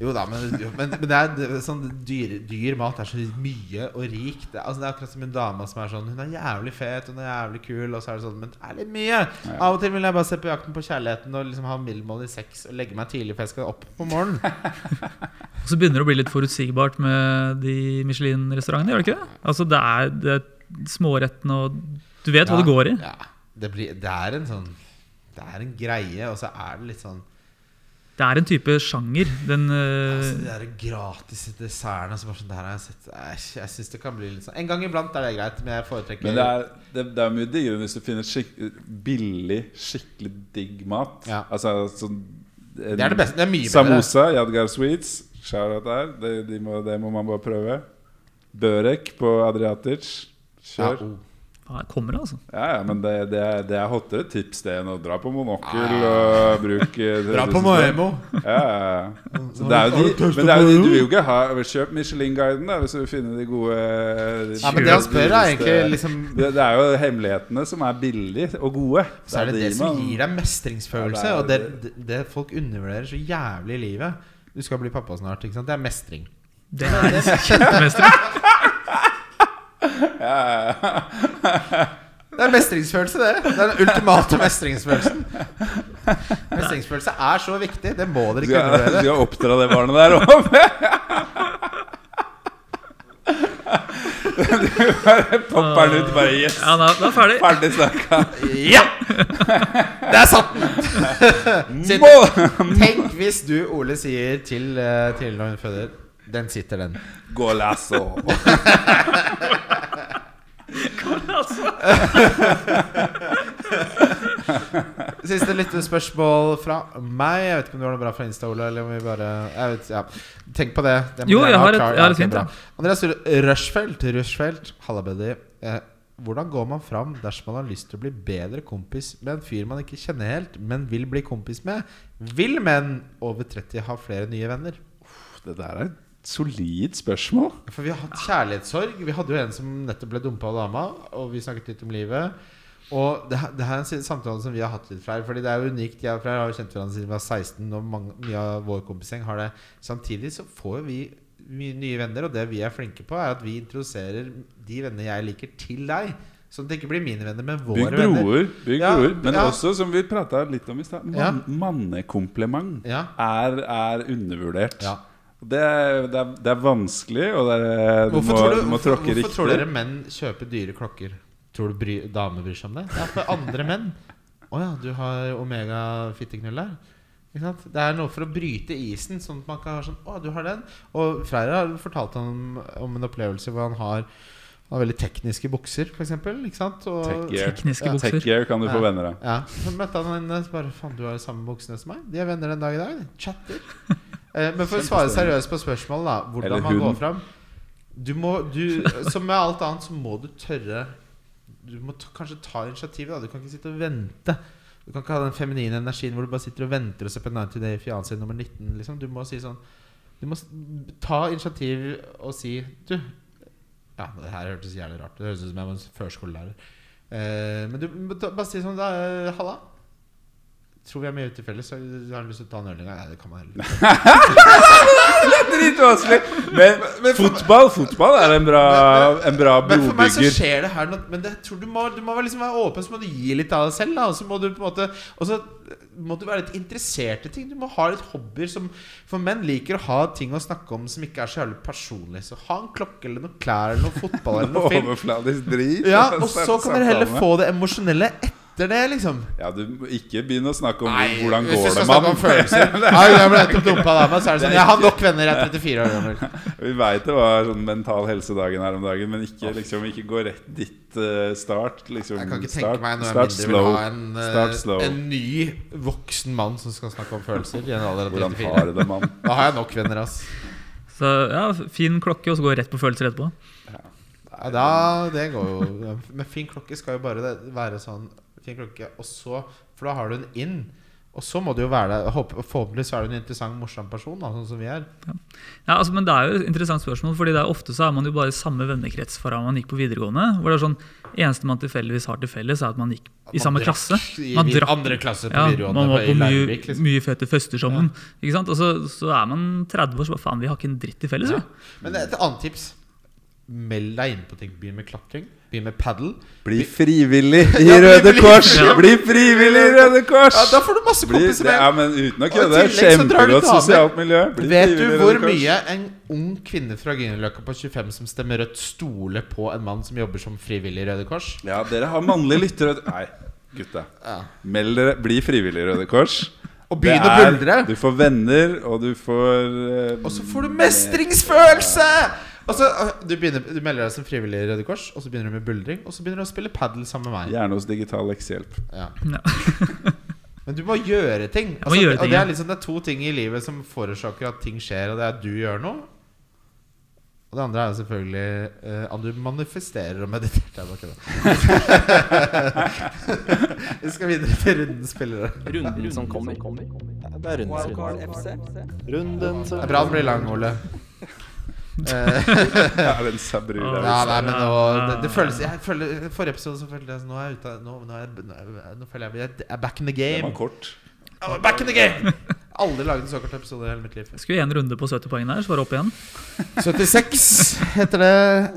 Jo da, men, men, men det er det sånn dyr, dyr mat er så mye og rikt. Det, altså, det er akkurat som en dame som er sånn Hun er jævlig fet, hun er jævlig kul, og så er det sånn Men det er litt mye. Ja. Av og til vil jeg bare se på Jakten på kjærligheten og liksom ha middelmål i sex og legge meg tidlig, for jeg skal opp på morgenen. Og så begynner det å bli litt forutsigbart med de Michelin-restaurantene. gjør det ikke det? Altså Det er, det er smårettene og Du vet hva det går i. Ja, det, blir, det er en sånn Det er en greie, og så er det litt sånn Det er en type sjanger. Den altså, øh, De der gratis dessertene som er sånn Der har jeg sett Jeg, jeg syns det kan bli litt sånn En gang iblant er det greit, men jeg foretrekker Men det er, det, det er mye diggere hvis du finner skik billig, skikkelig digg mat. Ja. Altså sånn en Det er det beste. Det er mye bedre. Samosa, Yadgar Sweets. Shout-out der. Det, de må, det må man bare prøve. Børek på Adriatic. Ja, Kjør. oh. Kommer det, altså. Ja, ja, men det, det, er, det er hottere tips det enn å dra på monokkel Ah. og bruke Dra på Moemo. Ja, ja, ja. Det er jo de, men det er jo, de- du vil jo ikke ha Kjøp Michelin-guiden hvis du vil finne de gode de Ja, men det han spør, er egentlig liksom det, det er jo hemmelighetene som er billige og gode. Så er det det de som man- gir deg mestringsfølelse. Ja, Og det det, det, det folk undervurderer så jævlig i livet. Du skal bli pappa snart. ikke sant? Det er mestring. Det er kjempemestring. Det er mestringsfølelse, det. Det er den ultimate mestringsfølelsen. Mestringsfølelse er så viktig. Det må dere ikke undervurdere. skal oppdra det barnet der òg. Popper den ut, bare yes! Ja, da, da er ferdig. Ferdig snakka. Ja! Der satt den! Tenk hvis du, Ole, sier til, eh, til når hun føder Den sitter, den. Golasso. Siste lyttespørsmål fra meg. Jeg vet ikke om du har noe bra fra Insta, Ole. Eller om vi bare jeg vet, ja. Tenk på det. det Jo, jeg ha har et- jeg har et fint, ja. Andreas Rushfeldt. Rushfeldt. Halla, buddy. Eh, hvordan går man fram dersom man har lyst til å bli bedre kompis med en fyr man ikke kjenner helt, men vil bli kompis med? Vil menn over 30 ha flere nye venner? Det der er solid spørsmål. For vi har hatt kjærlighetssorg. Vi hadde jo en som nettopp ble dumpa av dama, og vi snakket litt om livet. Og det, det her er en samtale som vi har hatt litt flere. Fordi det er jo unikt. Jeg og Freyr har jo kjent hverandre siden vi var 16, og mange, mye av vår kompisgjeng har det. Samtidig så får vi mye nye venner, og det vi er flinke på, er at vi introduserer de venner jeg liker, til deg. Sånn at det ikke blir mine venner, men våre Bygg venner. Bygg Ja, broer. Men ja. også, som vi prata litt om i stad, man, Ja. mannekompliment er, er undervurdert. Ja. Det, er, det, er, det er vanskelig, og det er, du Hvorfor, må, tror, du, du må hvorfor, riktig. hvorfor tror dere menn kjøper dyre klokker? Tror du bry, damer bryr seg om det? Det er for andre menn. Å ja, du har Omega-fitteknull der. Ikke sant? Det er noe for å bryte isen, sånn at man kan ha sånn Å, du har den. Og Freyr har fortalt om, om en opplevelse hvor han har, han har veldig tekniske bukser, f.eks. Ikke sant? Og, Tech gear. Tekniske Ja, bukser. Tech kan du få Ja. venner av. ja, Så møtte han henne og bare Faen, du har de samme buksene som meg. De er venner den dag i dag. Chatter. Eh, men for å svare seriøst på spørsmålet, da. Hvordan man går fram. Du må, du, som med alt annet så må du tørre Du må kanskje ta initiativet. Da. Du kan ikke sitte og vente. Du kan ikke ha den feminine energien hvor du bare sitter og venter og ser på 90 Day Fiancé nummer 19. Liksom. Du må si sånn Du må ta initiativ og si Du Ja, det her hørtes jævlig rart ut. Det høres ut som jeg var førskolelærer. Eh, men du må bare si sånn da, eh, Halla. Tror vi er mye til felles, så har han lyst til å ta en øl en gang? Nei, det kan man heller Det er Dritvanskelig! Men fotball fotball er en bra, en bra Men for meg så skjer det her noe Men det, jeg tror du må, du må liksom være åpen, så må du gi litt av deg selv. Da, og så må du på en måte Og så må du være litt interessert i ting. Du må ha litt hobbyer som For menn liker å ha ting å snakke om som ikke er så jævlig personlig. Så ha en klokke eller noen klær eller noe fotball eller noe film. Overfladisk drit. Ja, Og så kan dere heller få det emosjonelle etter det, liksom. Ja, du må ikke begynne å snakke om Nei, hvordan går det mann. Nei, jeg ble nettopp dumpa av dama, så er det sånn Jeg har nok venner, jeg er 34 år gammel. Vi veit det var sånn mental helsedagen her om dagen, men ikke, liksom, ikke gå rett dit. uh, start. Liksom, Jeg kan ikke start, tenke meg når jeg start mindre slow. vil ha en, uh, Start slow. en ny voksen mann som skal snakke om følelser. I en alder av Hvordan 34 har du det, mann? Da har jeg nok venner, ass. Så ja, fin klokke, og så går jeg rett på følelser etterpå. Ja, da, det går jo Men fin klokke skal jo bare være sånn Fin klokke, og så For da har du en inn. Og så må det jo være der Forhåpentligvis er du en interessant, morsom person, da, sånn som vi er. Ja, altså, men Det er jo et interessant spørsmål, Fordi det er ofte så er man jo bare i samme vennekrets fra man gikk på videregående. Hvor det er sånn Eneste man tilfeldigvis har til felles, er at man gikk i samme Man klasse. drakk I Man drakk- andre klasse på Ja, videregående man var på, på mye, Larvik. Liksom. mye fete fester sammen. Ikke sant? Og så, så er man 30 år, så bare faen, vi har ikke en dritt til felles. Ja. Men et annet tips. Meld deg inn på ting. Begynn med klatring. Begynn med padel. Bli frivillig i Ja, Røde Kors! Ja. Bli frivillig i Røde Kors! Ja, da får du masse kompiser med. ja, men uten å kødde. Kjempegodt sosialt miljø. Bli Vet du hvor mye en ung kvinne fra Grünerløkka på 25 som stemmer rødt, stoler på en mann som jobber som frivillig i Røde Kors? Ja, dere har mannlige lyttere. Nei, gutta. Meld dere. Bli frivillig i Røde Kors. Og begynn å buldre. Du får venner, og du får eh, Og så får du mestringsfølelse! Og så øh, du, begynner, du melder deg som frivillig i Røde Kors, og så begynner du med buldring. Og så begynner du å spille padel sammen med meg. Gjerne hos Digital Leksehjelp. Ja. Ja. Men du må gjøre ting. må gjøre ting og det er liksom det er to ting i livet som forårsaker at ting skjer, og det er at du gjør noe. Og det andre er jo selvfølgelig uh, at du manifesterer og mediterer. Vi skal videre til rundens spillere. Runden som kommer. Det er runden som kommer. Runden som kommer. Det er bra den blir lang, Ole. Eh, Ja, den sabru ja, nei, men nå, det, det føles jeg føler, Forrige episode så følte jeg Nå er jeg ute Nå, nå, er, jeg, nå, er, nå føler jeg jeg er back in the game. Det var kort. Oh, back in the game! Aldri laget en så kort episode i hele mitt liv. Skulle en runde på 70 poeng der, så var det opp igjen. 76 heter det.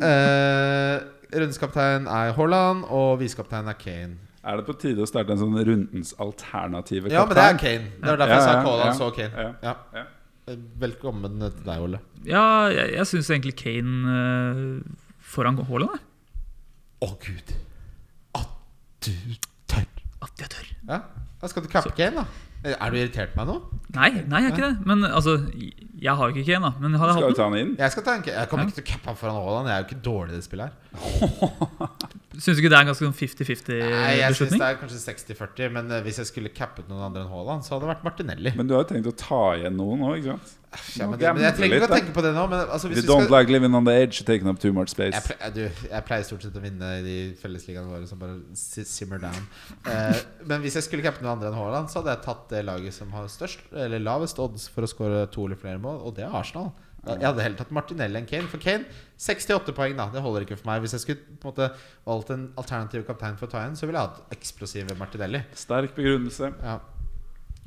Eh, rundeskaptein er Haaland, og visekaptein er Kane. Er det på tide å starte en sånn rundens alternative Ja, men det er? Kane. Det var derfor jeg Ja, sa Haaland, ja, så Kane. ja, Ja. ja. Velkommen til deg, Ole. Ja, jeg, jeg syns egentlig Kane uh, foran Haaland. jeg. Å, gud. At du tør. At jeg tør. Ja, da skal du cappe Kane, da. Er du irritert på meg nå? Nei, nei, jeg er ikke det. Men altså, jeg har jo ikke Kane, da. Men hadde jeg Skal hatt vi ta han inn? Jeg skal ta en Jeg kommer ikke til å cappe han foran Haaland. Jeg er jo ikke dårlig i det spillet her. den, syns du ikke det er en ganske sånn 50-50 Nei, jeg syns beslutning? det er kanskje 60-40, men eh, hvis jeg skulle cappet noen andre enn Haaland, så hadde det vært Martinelli. Men du har jo tenkt å ta igjen noen nå, ikke sant? Ja, men, det, men jeg trenger ikke å tenke på det nå. Men altså, hvis vi don't skal like living on the edge, taking up too much space. jeg, pleier, du, jeg pleier stort sett å vinne i de fellesligaene våre som bare simmer down. Eh, men hvis jeg skulle cappe noen andre enn Haaland, så hadde jeg tatt det laget som har størst Eller lavest odds for å skåre to eller flere mål, og det er Arsenal. Jeg hadde heller tatt Martinelli enn Kane. For Kane 68 poeng, da. Det holder ikke for meg. Hvis jeg skulle på en måte valgt en alternativ kaptein for å ta igjen, så ville jeg hatt eksplosive Martinelli. Sterk begrunnelse. Ja.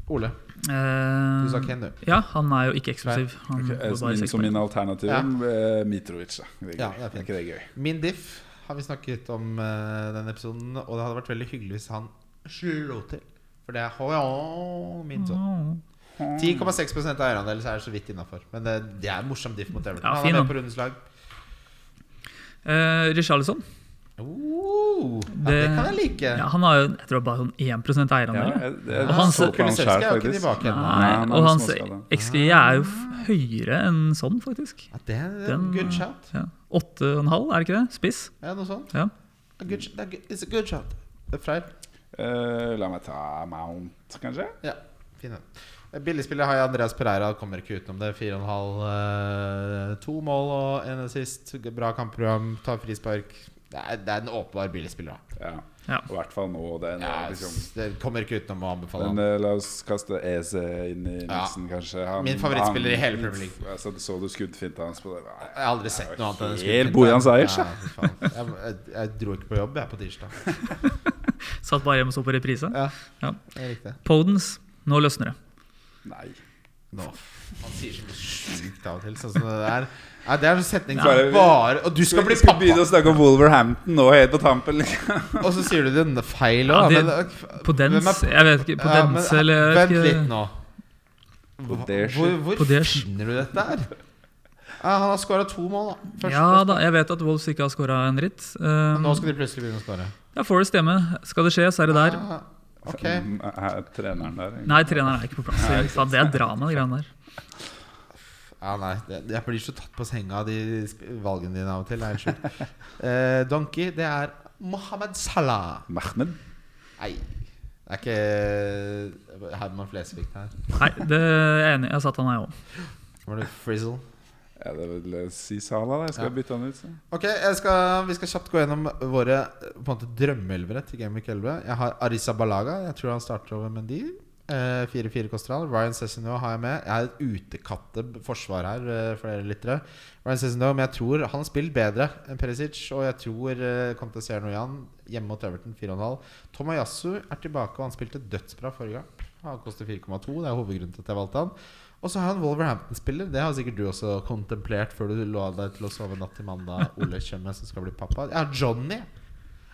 Ole, Eh, du sa Ken du. Ja, han er jo ikke eksplosiv. Han Ok, går bare min, som min alternativ Ja. eh, Mitrovic. Da. Det er, Ja, det er er ikke det gøy? Min diff har vi snakket om uh, denne episoden, og det hadde vært veldig hyggelig hvis han slo til. For det er HJ, min sånn. 10,6 eierandel, så er det så vidt innafor. Men det, det er en morsom diff mot Everton. Ja, han er med på rundens lag. Eh, Richarlison. Oh, ja, det Det- kan jeg like. Ja, han har jo jeg tror bare sånn 1 Ja, eierandel. Ja, jeg, Og han- så på han Kulusevski skjær, er jo ikke tilbake ennå. Og hans. XG er jo høyere enn sånn, faktisk. Ja, det er en Den- good shot. Ja. 8,5, er det ikke det? Spiss? Ja, noe sånt. Ja. A good, a det good, it's a good shot. Er Freyr. Uh, la meg ta Mount, kanskje? Ja, fin den. Billigspiller har jeg Andreas Pereira, kommer ikke utenom det. 4,5. uh, to mål og en sist. Bra kampprogram, tar frispark. Det er, det er en åpenbar billigspiller. da. Ja. Ja. I hvert fall nå. Det er nå, Ja, liksom. det kommer ikke utenom å anbefale Men han. eh, la oss kaste Eze inn i Ja. miksen, kanskje. Han, Min favorittspiller i hele Premier League. Altså, så du skuddfinta hans på det? Nei. Jeg har aldri sett noe annet enn skuddfinta. Bojan Sayers, Ja, jeg, jeg, jeg dro ikke på jobb, jeg, på tirsdag. Satt bare hjemme og så på reprise. Ja, Ja. det er riktig. Podens, nå løsner det. Nei. Nå. Han sier så sjukt av og til. Sånn som det der. Ja, det er en setning som Bare- bare Og du skal bli Skal begynne å snakke om Wolverhampton nå helt på tampen. Liksom. Og så sier du den feil Ja, òg. det- På dens, jeg vet ikke. På Ja, men, dens, eller jeg Vent ikke. litt nå. På Hva- Hvor, hvor finner du dette her? Ja, han har skåra to mål, da. Først, Ja da, jeg vet at Wolves ikke har skåra en dritt. Men Um, nå skal de plutselig begynne å skåre. ja, Forest hjemme. Skal det skje, så er det der. Ah, ok. Mm, er Treneren der. egentlig. Nei, treneren er ikke på plass. Nei, ikke det er drama, de greiene der. Ja, nei, jeg blir så tatt på senga av de valgene dine av og til. Nei, er. Eh, Donkey, det er Mohammed Salah. Mahmed. Nei, det er ikke Herman Flesvig her. Nei, det er jeg enig i. Jeg satt han, her òg. Var det Frizzle? Ja, det vil jeg si Salah. da. Jeg skal Ja. bytte han ut. Så. Ok, jeg skal, Vi skal kjapt gå gjennom våre på en måte drømmeelvere til Game Week 11. Jeg har Arisa Balaga. Jeg tror han starter over Mendy. Eh, 4-4 koster han. Ryan Cessino har jeg med. Jeg har et utekatte forsvar her eh, for dere lyttere. Ryan Cessino, men jeg tror han har spilt bedre enn Perisic. Og jeg tror eh, se noe hjemme mot Everton 4,5. Tomayasu er tilbake, og han spilte dødsbra forrige gang. Han koster 4,2. Det er hovedgrunnen til at jeg valgte han. Og så har han Wolverhampton-spiller. Det har sikkert du også kontemplert før du lå deg til å sove natt til mandag. Ole Kjømme, som skal bli pappa. Har Johnny.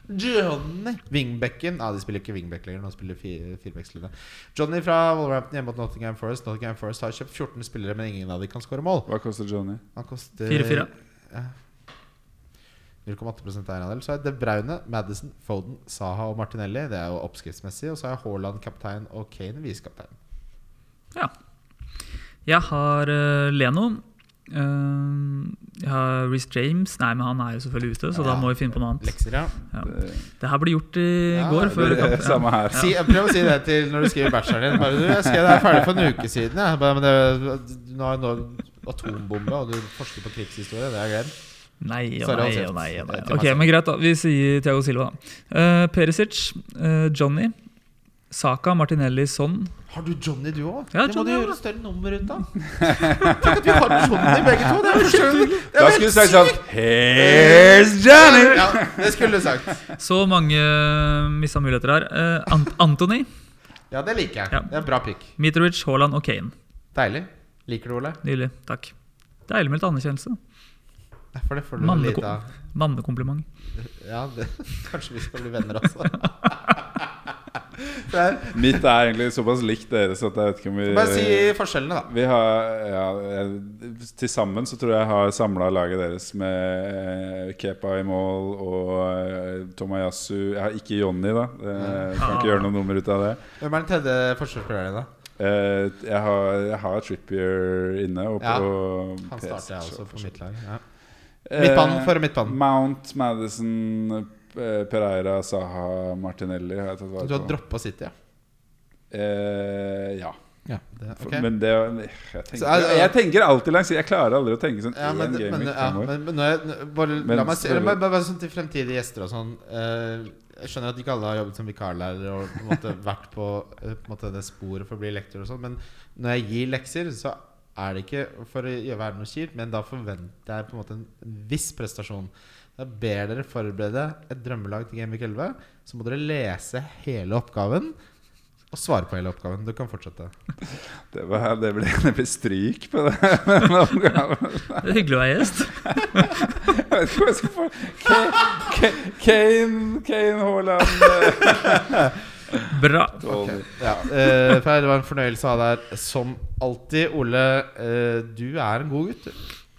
Johnny Wingbecken. ah, de spiller ikke wingback lenger. Nå spiller firebackslinje. Johnny fra Wolverhampton hjemme mot Nottingham Forest. Nottingham Forest har kjøpt 14 spillere, men ingen av dem kan skåre mål. Hva koster Johnny? Han koster 4-4. Ja. 0,8 eierandel. Så er det Braune, Madison, Foden, Saha og Martinelli. Det er jo oppskriftsmessig. Og så er Haaland kaptein og Kane visekaptein. Ja. Jeg har uh, Leno. Eh, jeg har Reece James. Nei, men han er jo selvfølgelig ute, så Ja. da må vi finne på noe annet. Lekser, ja. Ja. Det, her ble gjort i Ja, går. det- Før det, samme her. Si, prøv å si det til når du skriver bacheloren din. Bare, du, jeg skrev det her ferdig for en uke siden. Jeg. Bare, men det, nå har nå atombombe, og du forsker på krigshistorie. Det er greit. Nei og nei og nei. Og nei. Ok, men Greit, da. Vi sier Thiago Silva. da. Eh, Perisic, uh, Johnny, Saka, Martinelli, sånn. Har du Johnny, du òg? Ja, det må Johnny du gjøre større nummer ut av. Tenk at vi har Johnny begge to! Det er jo Da skulle du sagt sånn! Here's Johnny! Ja, det skulle du sagt. Så mange uh, mista muligheter her. Uh, Ant Anthony, Ja, det liker jeg. Ja. Det er en bra pick. Mitrovic, Haaland og Kane. Deilig. Liker du Ole? Nydelig. Takk. Deilig med litt anerkjennelse. Ja, For det får du Mannekom lite av. Mannekompliment. Ja, det, kanskje vi skal bli venner også. Er- Mitt er egentlig såpass likt deres at jeg vet ikke om vi Bare si forskjellene, da. Vi har ja, Til sammen så tror jeg jeg har samla laget deres med eh, Kepa i mål og eh, Tomayasu Jeg har ikke Jonny, da. Jeg kan ikke gjøre noe nummer ut av det. Hvem er den tredje forsvarsspilleren din, da? Eh, Jeg har, jeg har Trippier inne. Og Ja, Han starter jeg også på mitt lag. Ja. Midtbanen, for midtbanen. Mount, Madison, Pereira, Saha, Martinelli har jeg tatt Du har på. droppa City, ja. Eh, ja. ja det, For- Men det jeg tenker, er det- jeg tenker alltid langs Jeg klarer aldri å tenke sånn Ja, men, game men, ja, men, men jeg, bare, Men la meg selvfølgelig- bare, bare sånn til fremtidige gjester og sånn eh, Jeg skjønner at ikke alle har jobbet som vikarlærer og på en måte vært på, eh, på måte det sporet for å bli lektor og sånn, men når jeg gir lekser, så er det ikke for å gjøre være noe kjipt, men da forventer jeg på en måte en viss prestasjon. Jeg ber dere forberede et drømmelag til Game Week 11. Så må dere lese hele oppgaven og svare på hele oppgaven. Du kan fortsette. Det, var, det, ble, det ble stryk på det. den oppgaven. Det er hyggelig å være gjest. Jeg vet ikke hva jeg skal få Ka- Ka- Kane, Kane Haaland eh, Bra. Okay. Ja, uh, det var en fornøyelse å ha deg her som alltid. Ole, uh, du er en god gutt.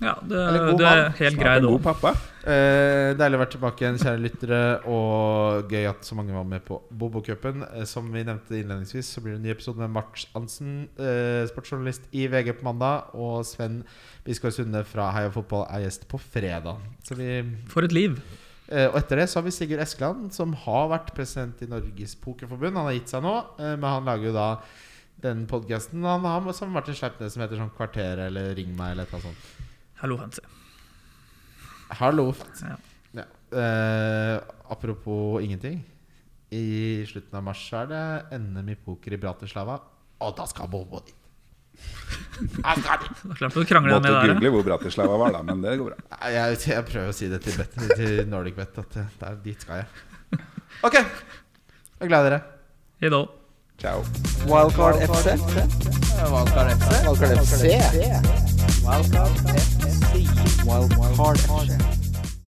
Ja, du, Eller god du er helt Snart grei en nå. god pappa. Eh, deilig å være tilbake igjen, kjære lyttere. Og gøy at så mange var med på Bobokupen. Eh, som vi nevnte innledningsvis, så blir det en ny episode med Mart Hansen, eh, sportsjournalist i VG på mandag. Og Sven Biskår Sunde fra Heia Fotball er gjest på fredag. Så vi For et liv. Eh, og etter det så har vi Sigurd Eskeland, som har vært president i Norges Pokerforbund. Han har gitt seg nå, eh, men han lager jo da den podkasten han har med Martin Sleipnes som heter sånn Kvarteret eller Ring meg eller et eller annet sånt. Hallo, Hanse. Hallo. Ja. Ja. Uh, apropos ingenting. I slutten av mars er det NM i poker i Bratislava, og da skal Bobo dit. Han skal dit! Måtte google hvor Bratislava var, da, men det går bra. Jeg, jeg prøver å si det til, bet, til Nordic Bet, at det, der, dit skal jeg. Ok. Jeg er glad i dere. Hei da. Ciao. Wildcard FC. Wildcard FC. Wildcard FC. Wildcard FC. Wildcard FC.